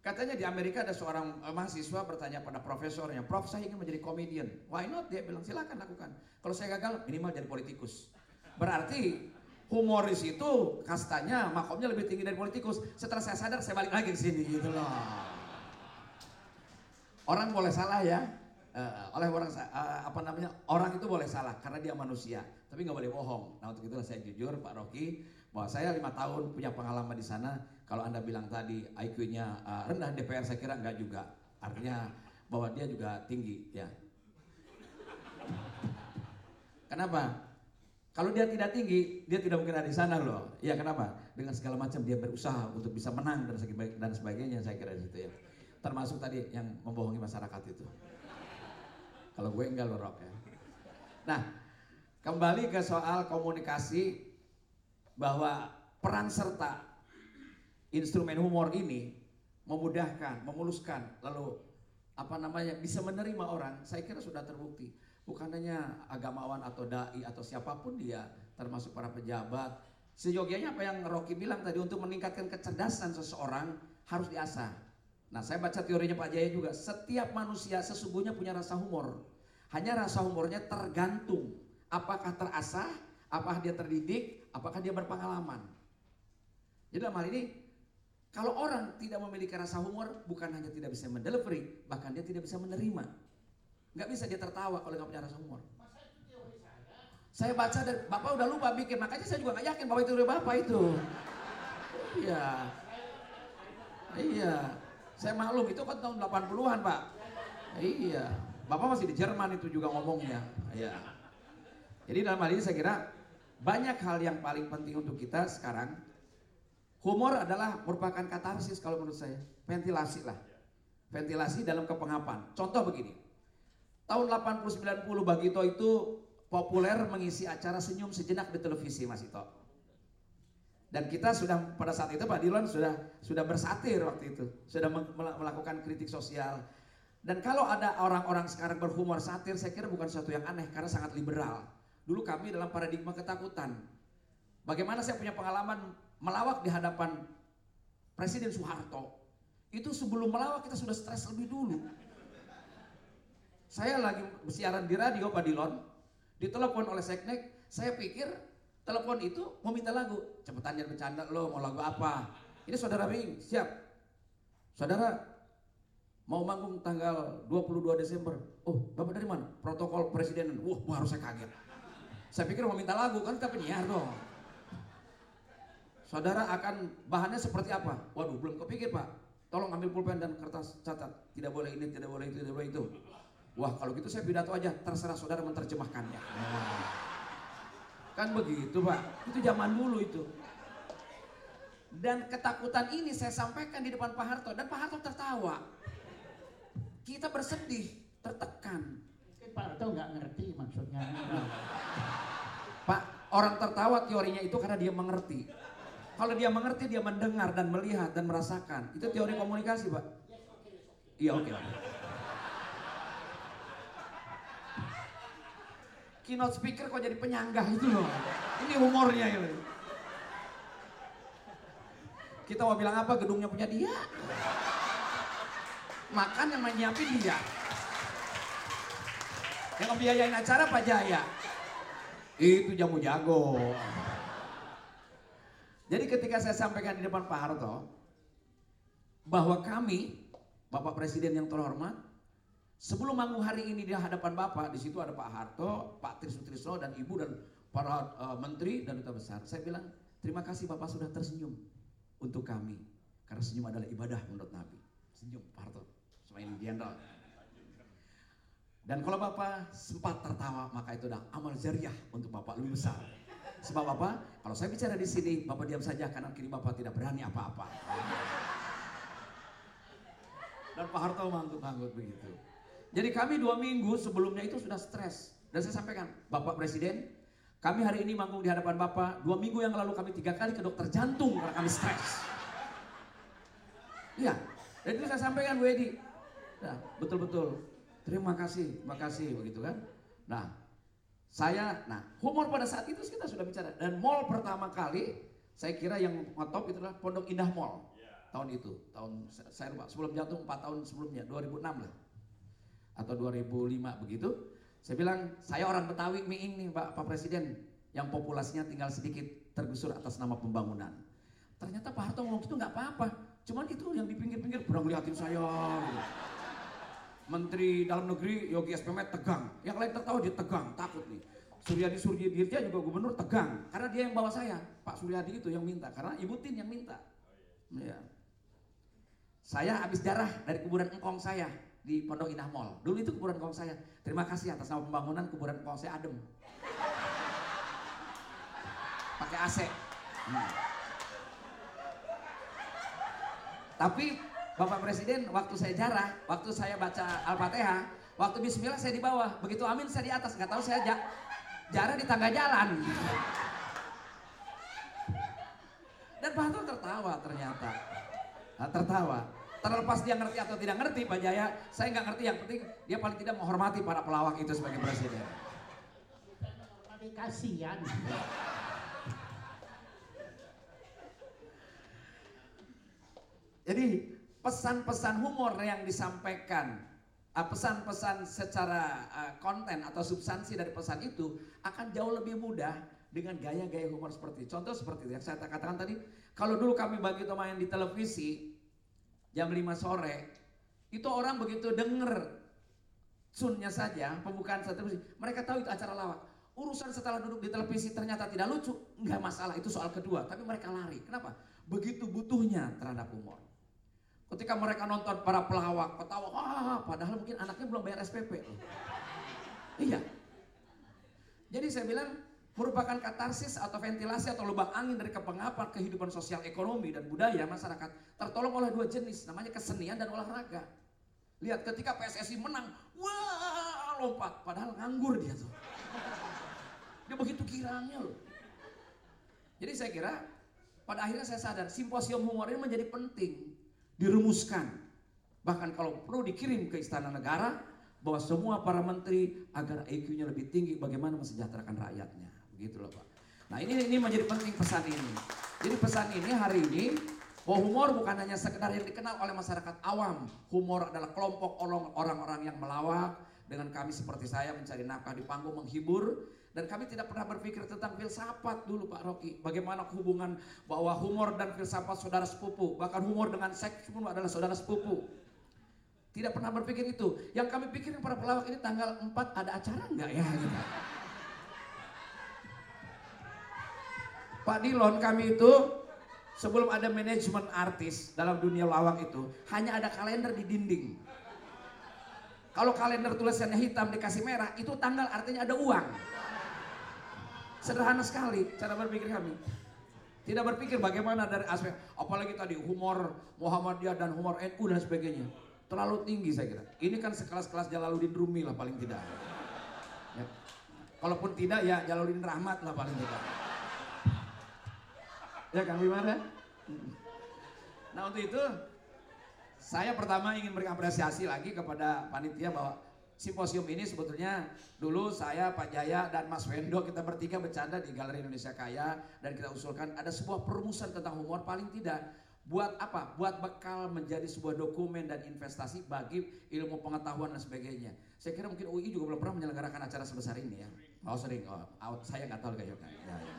katanya di Amerika ada seorang uh, mahasiswa bertanya pada profesornya Prof saya ingin menjadi komedian why not dia bilang silakan lakukan kalau saya gagal minimal jadi politikus berarti humoris itu kastanya makomnya lebih tinggi dari politikus. Setelah saya sadar saya balik lagi ke sini gitu loh. Orang boleh salah ya, Eh, oleh orang eh, apa namanya orang itu boleh salah karena dia manusia, tapi nggak boleh bohong. Nah untuk itulah saya jujur Pak Rocky bahwa saya lima tahun punya pengalaman di sana. Kalau anda bilang tadi IQ-nya eh, rendah DPR saya kira nggak juga. Artinya bahwa dia juga tinggi ya. Kenapa? Kalau dia tidak tinggi, dia tidak mungkin ada di sana loh. Iya kenapa? Dengan segala macam dia berusaha untuk bisa menang dan sebagainya, dan sebagainya saya kira di situ ya. Termasuk tadi yang membohongi masyarakat itu. Kalau gue enggak loh Rock ya. Nah, kembali ke soal komunikasi bahwa peran serta instrumen humor ini memudahkan, memuluskan, lalu apa namanya bisa menerima orang. Saya kira sudah terbukti. Bukan hanya agamawan atau dai atau siapa pun dia, termasuk para pejabat. Seyogianya apa yang Rocky bilang tadi untuk meningkatkan kecerdasan seseorang harus diasah. Nah, saya baca teorinya Pak Jaya juga. Setiap manusia sesungguhnya punya rasa humor. Hanya rasa humornya tergantung apakah terasah, apakah dia terdidik, apakah dia berpengalaman. Jadi dalam hal ini kalau orang tidak memiliki rasa humor bukan hanya tidak bisa mendelivery, bahkan dia tidak bisa menerima. Nggak bisa dia tertawa kalau nggak punya rasa humor. Saya baca dan Bapak udah lupa bikin, makanya saya juga nggak yakin bahwa itu dari Bapak itu. Iya. Iya. Saya maklum itu kan tahun 80-an, Pak. Iya. Bapak masih di Jerman itu juga ngomongnya. Iya. Jadi dalam hal ini saya kira banyak hal yang paling penting untuk kita sekarang. Humor adalah merupakan katarsis kalau menurut saya. Ventilasi lah. Ventilasi dalam kepengapan. Contoh begini. Tahun 80-90 Bagito itu populer mengisi acara senyum sejenak di televisi Mas Ito. Dan kita sudah pada saat itu Pak Dilon sudah sudah bersatir waktu itu, sudah mel- melakukan kritik sosial. Dan kalau ada orang-orang sekarang berhumor satir, saya kira bukan sesuatu yang aneh karena sangat liberal. Dulu kami dalam paradigma ketakutan. Bagaimana saya punya pengalaman melawak di hadapan Presiden Soeharto. Itu sebelum melawak kita sudah stres lebih dulu. Saya lagi siaran di radio Pak Dilon, ditelepon oleh Seknek, saya pikir telepon itu mau minta lagu. Cepetan jangan bercanda lo, mau lagu apa? Ini saudara Bing, siap. Saudara, mau manggung tanggal 22 Desember. Oh, Bapak dari mana? Protokol Presiden. Wah, baru saya kaget. Saya pikir mau minta lagu, kan kita penyiar dong. Saudara akan bahannya seperti apa? Waduh, belum kepikir Pak. Tolong ambil pulpen dan kertas catat. Tidak boleh ini, tidak boleh itu, tidak boleh itu. Wah, kalau gitu saya pidato aja, terserah saudara menerjemahkannya. Nah, kan begitu Pak, itu zaman dulu itu. Dan ketakutan ini saya sampaikan di depan Pak Harto dan Pak Harto tertawa. Kita bersedih, tertekan. Mungkin Pak Harto nggak ngerti maksudnya. Pak, orang tertawa teorinya itu karena dia mengerti. Kalau dia mengerti, dia mendengar dan melihat dan merasakan. Itu teori komunikasi, Pak. Iya, oke. oke. Keynote speaker kok jadi penyanggah itu loh. Ini humornya ya. Kita mau bilang apa? Gedungnya punya dia. Makan yang menyiapin dia. Yang ngebiayain acara Pak Jaya. Itu jamu jago. Jadi ketika saya sampaikan di depan Pak Harto bahwa kami, Bapak Presiden yang terhormat, sebelum manggung hari ini di hadapan Bapak, di situ ada Pak Harto, Pak Tri dan Ibu dan para eh, menteri dan duta besar. Saya bilang, terima kasih Bapak sudah tersenyum untuk kami. Karena senyum adalah ibadah menurut Nabi. Senyum Pak Harto, semain jenderal. Dan kalau Bapak sempat tertawa, maka itu adalah amal jariah untuk Bapak lebih besar. Sebab Bapak, kalau saya bicara di sini, Bapak diam saja kanan kiri Bapak tidak berani apa-apa. Dan Pak Harto mangguk-mangguk begitu. Jadi kami dua minggu sebelumnya itu sudah stres. Dan saya sampaikan, Bapak Presiden, kami hari ini manggung di hadapan Bapak. Dua minggu yang lalu kami tiga kali ke dokter jantung karena kami stres. Iya, dan itu saya sampaikan Bu Edi. Nah, betul-betul. Terima kasih, terima kasih begitu kan. Nah, saya, nah humor pada saat itu kita sudah bicara. Dan mall pertama kali, saya kira yang ngetop itu adalah Pondok Indah Mall. Tahun itu, tahun saya lupa, sebelum jatuh 4 tahun sebelumnya, 2006 lah. Atau 2005 begitu. Saya bilang, saya orang Betawi miing nih Pak, Pak Presiden. yang populasinya tinggal sedikit tergusur atas nama pembangunan. Ternyata Pak Harto ngomong itu nggak apa-apa. Cuman itu yang di pinggir-pinggir kurang liatin saya. gitu. Menteri Dalam Negeri Yogi SPM tegang. Yang lain tertawa dia tegang, takut nih. Suryadi Suryadirja juga gubernur tegang. Karena dia yang bawa saya. Pak Suryadi itu yang minta. Karena Ibu Tin yang minta. Ya. Saya habis darah dari kuburan engkong saya di Pondok Indah Mall. Dulu itu kuburan engkong saya. Terima kasih atas nama pembangunan kuburan engkong saya adem. Pakai AC. Hmm. Tapi Bapak Presiden waktu saya jarah, waktu saya baca Al-Fatihah, waktu bismillah saya di bawah, begitu amin saya di atas, nggak tahu saya ja- jarah di tangga jalan. Dan Pak Harto tertawa ternyata. Nah, tertawa. Terlepas dia ngerti atau tidak ngerti Pak Jaya, saya nggak ngerti. Yang penting dia paling tidak menghormati para pelawak itu sebagai presiden. Tapi kasihan. Jadi pesan-pesan humor yang disampaikan, uh, pesan-pesan secara uh, konten atau substansi dari pesan itu akan jauh lebih mudah dengan gaya-gaya humor seperti itu. Contoh seperti itu yang saya katakan tadi, kalau dulu kami begitu main di televisi jam 5 sore, itu orang begitu denger sunnya saja, pembukaan televisi, mereka tahu itu acara lawak. Urusan setelah duduk di televisi ternyata tidak lucu, nggak masalah, itu soal kedua. Tapi mereka lari, kenapa? Begitu butuhnya terhadap humor. Ketika mereka nonton para pelawak, ketawa, wah, padahal mungkin anaknya belum bayar SPP. Iya. Jadi saya bilang merupakan katarsis atau ventilasi atau lubang angin dari kepengapan kehidupan sosial ekonomi dan budaya masyarakat tertolong oleh dua jenis namanya kesenian dan olahraga. Lihat ketika PSSI menang, wah lompat padahal nganggur dia tuh. Dia begitu kiranya loh. Jadi saya kira pada akhirnya saya sadar simposium humor ini menjadi penting dirumuskan. Bahkan kalau perlu dikirim ke istana negara bahwa semua para menteri agar IQ-nya lebih tinggi bagaimana mesejahterakan rakyatnya. Begitu loh Pak. Nah ini ini menjadi penting pesan ini. Jadi pesan ini hari ini bahwa humor bukan hanya sekedar yang dikenal oleh masyarakat awam. Humor adalah kelompok orang- orang-orang yang melawak dengan kami seperti saya mencari nafkah di panggung menghibur dan kami tidak pernah berpikir tentang filsafat dulu Pak Rocky. Bagaimana hubungan bahwa humor dan filsafat saudara sepupu, bahkan humor dengan seks pun adalah saudara sepupu. Tidak pernah berpikir itu. Yang kami pikirin para pelawak ini tanggal 4 ada acara enggak ya? Pak Dilon kami itu sebelum ada manajemen artis dalam dunia lawak itu hanya ada kalender di dinding. Kalau kalender tulisannya hitam dikasih merah itu tanggal artinya ada uang. Sederhana sekali cara berpikir kami. Tidak berpikir bagaimana dari aspek apalagi tadi humor Muhammadiyah dan humor NU dan sebagainya. Terlalu tinggi saya kira. Ini kan sekelas-kelas Jalaluddin Rumi lah paling tidak. Ya. Kalaupun tidak ya Jalaluddin Rahmat lah paling tidak. Ya Kang Wimar ya? Nah untuk itu saya pertama ingin beri apresiasi lagi kepada panitia bahwa simposium ini sebetulnya dulu saya Pak Jaya dan Mas Wendo kita bertiga bercanda di Galeri Indonesia Kaya dan kita usulkan ada sebuah perumusan tentang humor paling tidak buat apa? Buat bekal menjadi sebuah dokumen dan investasi bagi ilmu pengetahuan dan sebagainya. Saya kira mungkin UI juga belum pernah menyelenggarakan acara sebesar ini ya. Oh sering, oh, out- saya nggak tahu kayaknya. Ya, ya.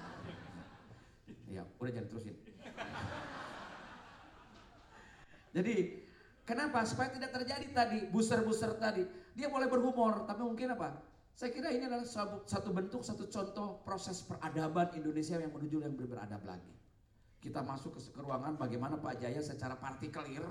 Ya, udah jangan terusin. Jadi kenapa? Supaya tidak terjadi tadi booster-booster tadi. Dia boleh berhumor, tapi mungkin apa? Saya kira ini adalah satu, bentuk, satu contoh proses peradaban Indonesia yang menuju yang beradab lagi. Kita masuk ke, ruangan bagaimana Pak Jaya secara partikelir,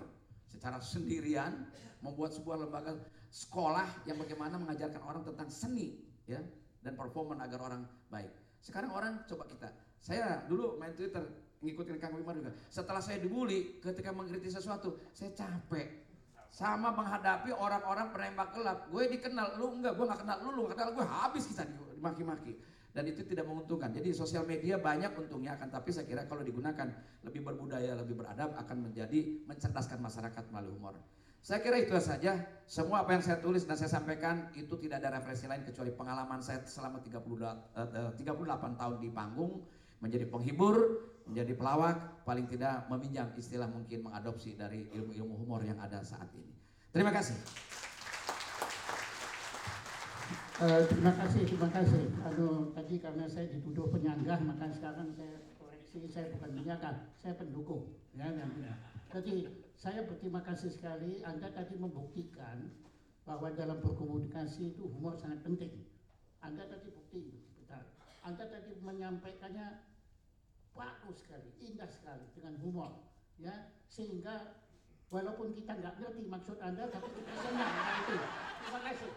secara sendirian membuat sebuah lembaga sekolah yang bagaimana mengajarkan orang tentang seni ya dan performan agar orang baik. Sekarang orang coba kita, saya dulu main Twitter ngikutin Kang Wimar juga. Setelah saya dibully ketika mengkritik sesuatu, saya capek sama menghadapi orang-orang penembak gelap. Gue dikenal, lu enggak, gue nggak kenal lu, lu nggak kenal gue habis kita dimaki-maki. Dan itu tidak menguntungkan. Jadi sosial media banyak untungnya akan tapi saya kira kalau digunakan lebih berbudaya, lebih beradab akan menjadi mencerdaskan masyarakat melalui humor. Saya kira itu saja. Semua apa yang saya tulis dan saya sampaikan itu tidak ada referensi lain kecuali pengalaman saya selama 30, eh, 38 tahun di panggung menjadi penghibur, menjadi pelawak, paling tidak meminjam istilah mungkin mengadopsi dari ilmu-ilmu humor yang ada saat ini. Terima kasih. Eh, terima kasih, terima kasih. Aduh, tadi karena saya dituduh penyanggah, maka sekarang saya koreksi, saya bukan penyanggah, saya pendukung. Ya, nanti. Jadi saya berterima kasih sekali. Anda tadi membuktikan bahwa dalam berkomunikasi itu humor sangat penting. Anda tadi bukti, betul. Anda tadi menyampaikannya bagus sekali, indah sekali dengan humor, ya sehingga walaupun kita nggak ngerti maksud Anda, tapi kita senang dengan itu. Terima kasih.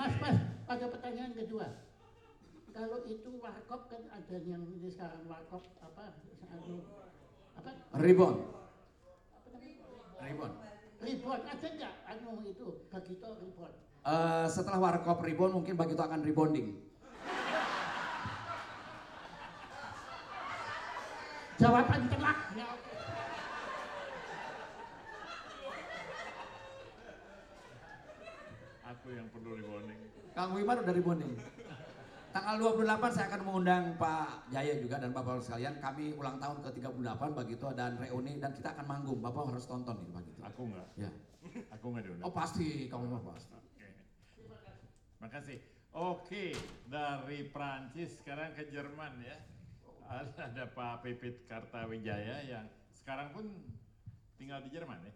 Mas, mas, ada pertanyaan kedua. Kalau itu warkop kan ada yang ini sekarang warkop apa? Anu, apa? Ribon. Apa? Ribon. Ada nggak? Anu itu Bagito Ribon. Eh, setelah warkop ribon mungkin bagi itu akan rebonding. Jawaban telak. Ya. Aku yang perlu rebonding. Kang Wimar udah rebonding. Tanggal 28 saya akan mengundang Pak Jaya juga dan Bapak sekalian. Kami ulang tahun ke-38 begitu dan reuni dan kita akan manggung. Bapak harus tonton nih begitu. Aku enggak. Ya. Aku enggak diundang. Oh pasti Kang Wimar pasti. Oke. Makasih. Oke, dari Prancis sekarang ke Jerman ya. Ada, ada Pak Pipit Kartawijaya yang sekarang pun tinggal di Jerman ya.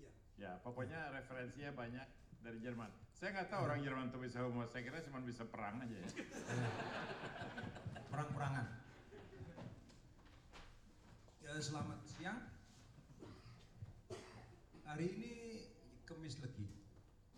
Iya. Ya, pokoknya referensinya banyak dari Jerman. Saya nggak tahu orang Jerman tuh bisa humor. Saya kira cuma bisa perang aja ya. perang-perangan. Ya, selamat siang. Hari ini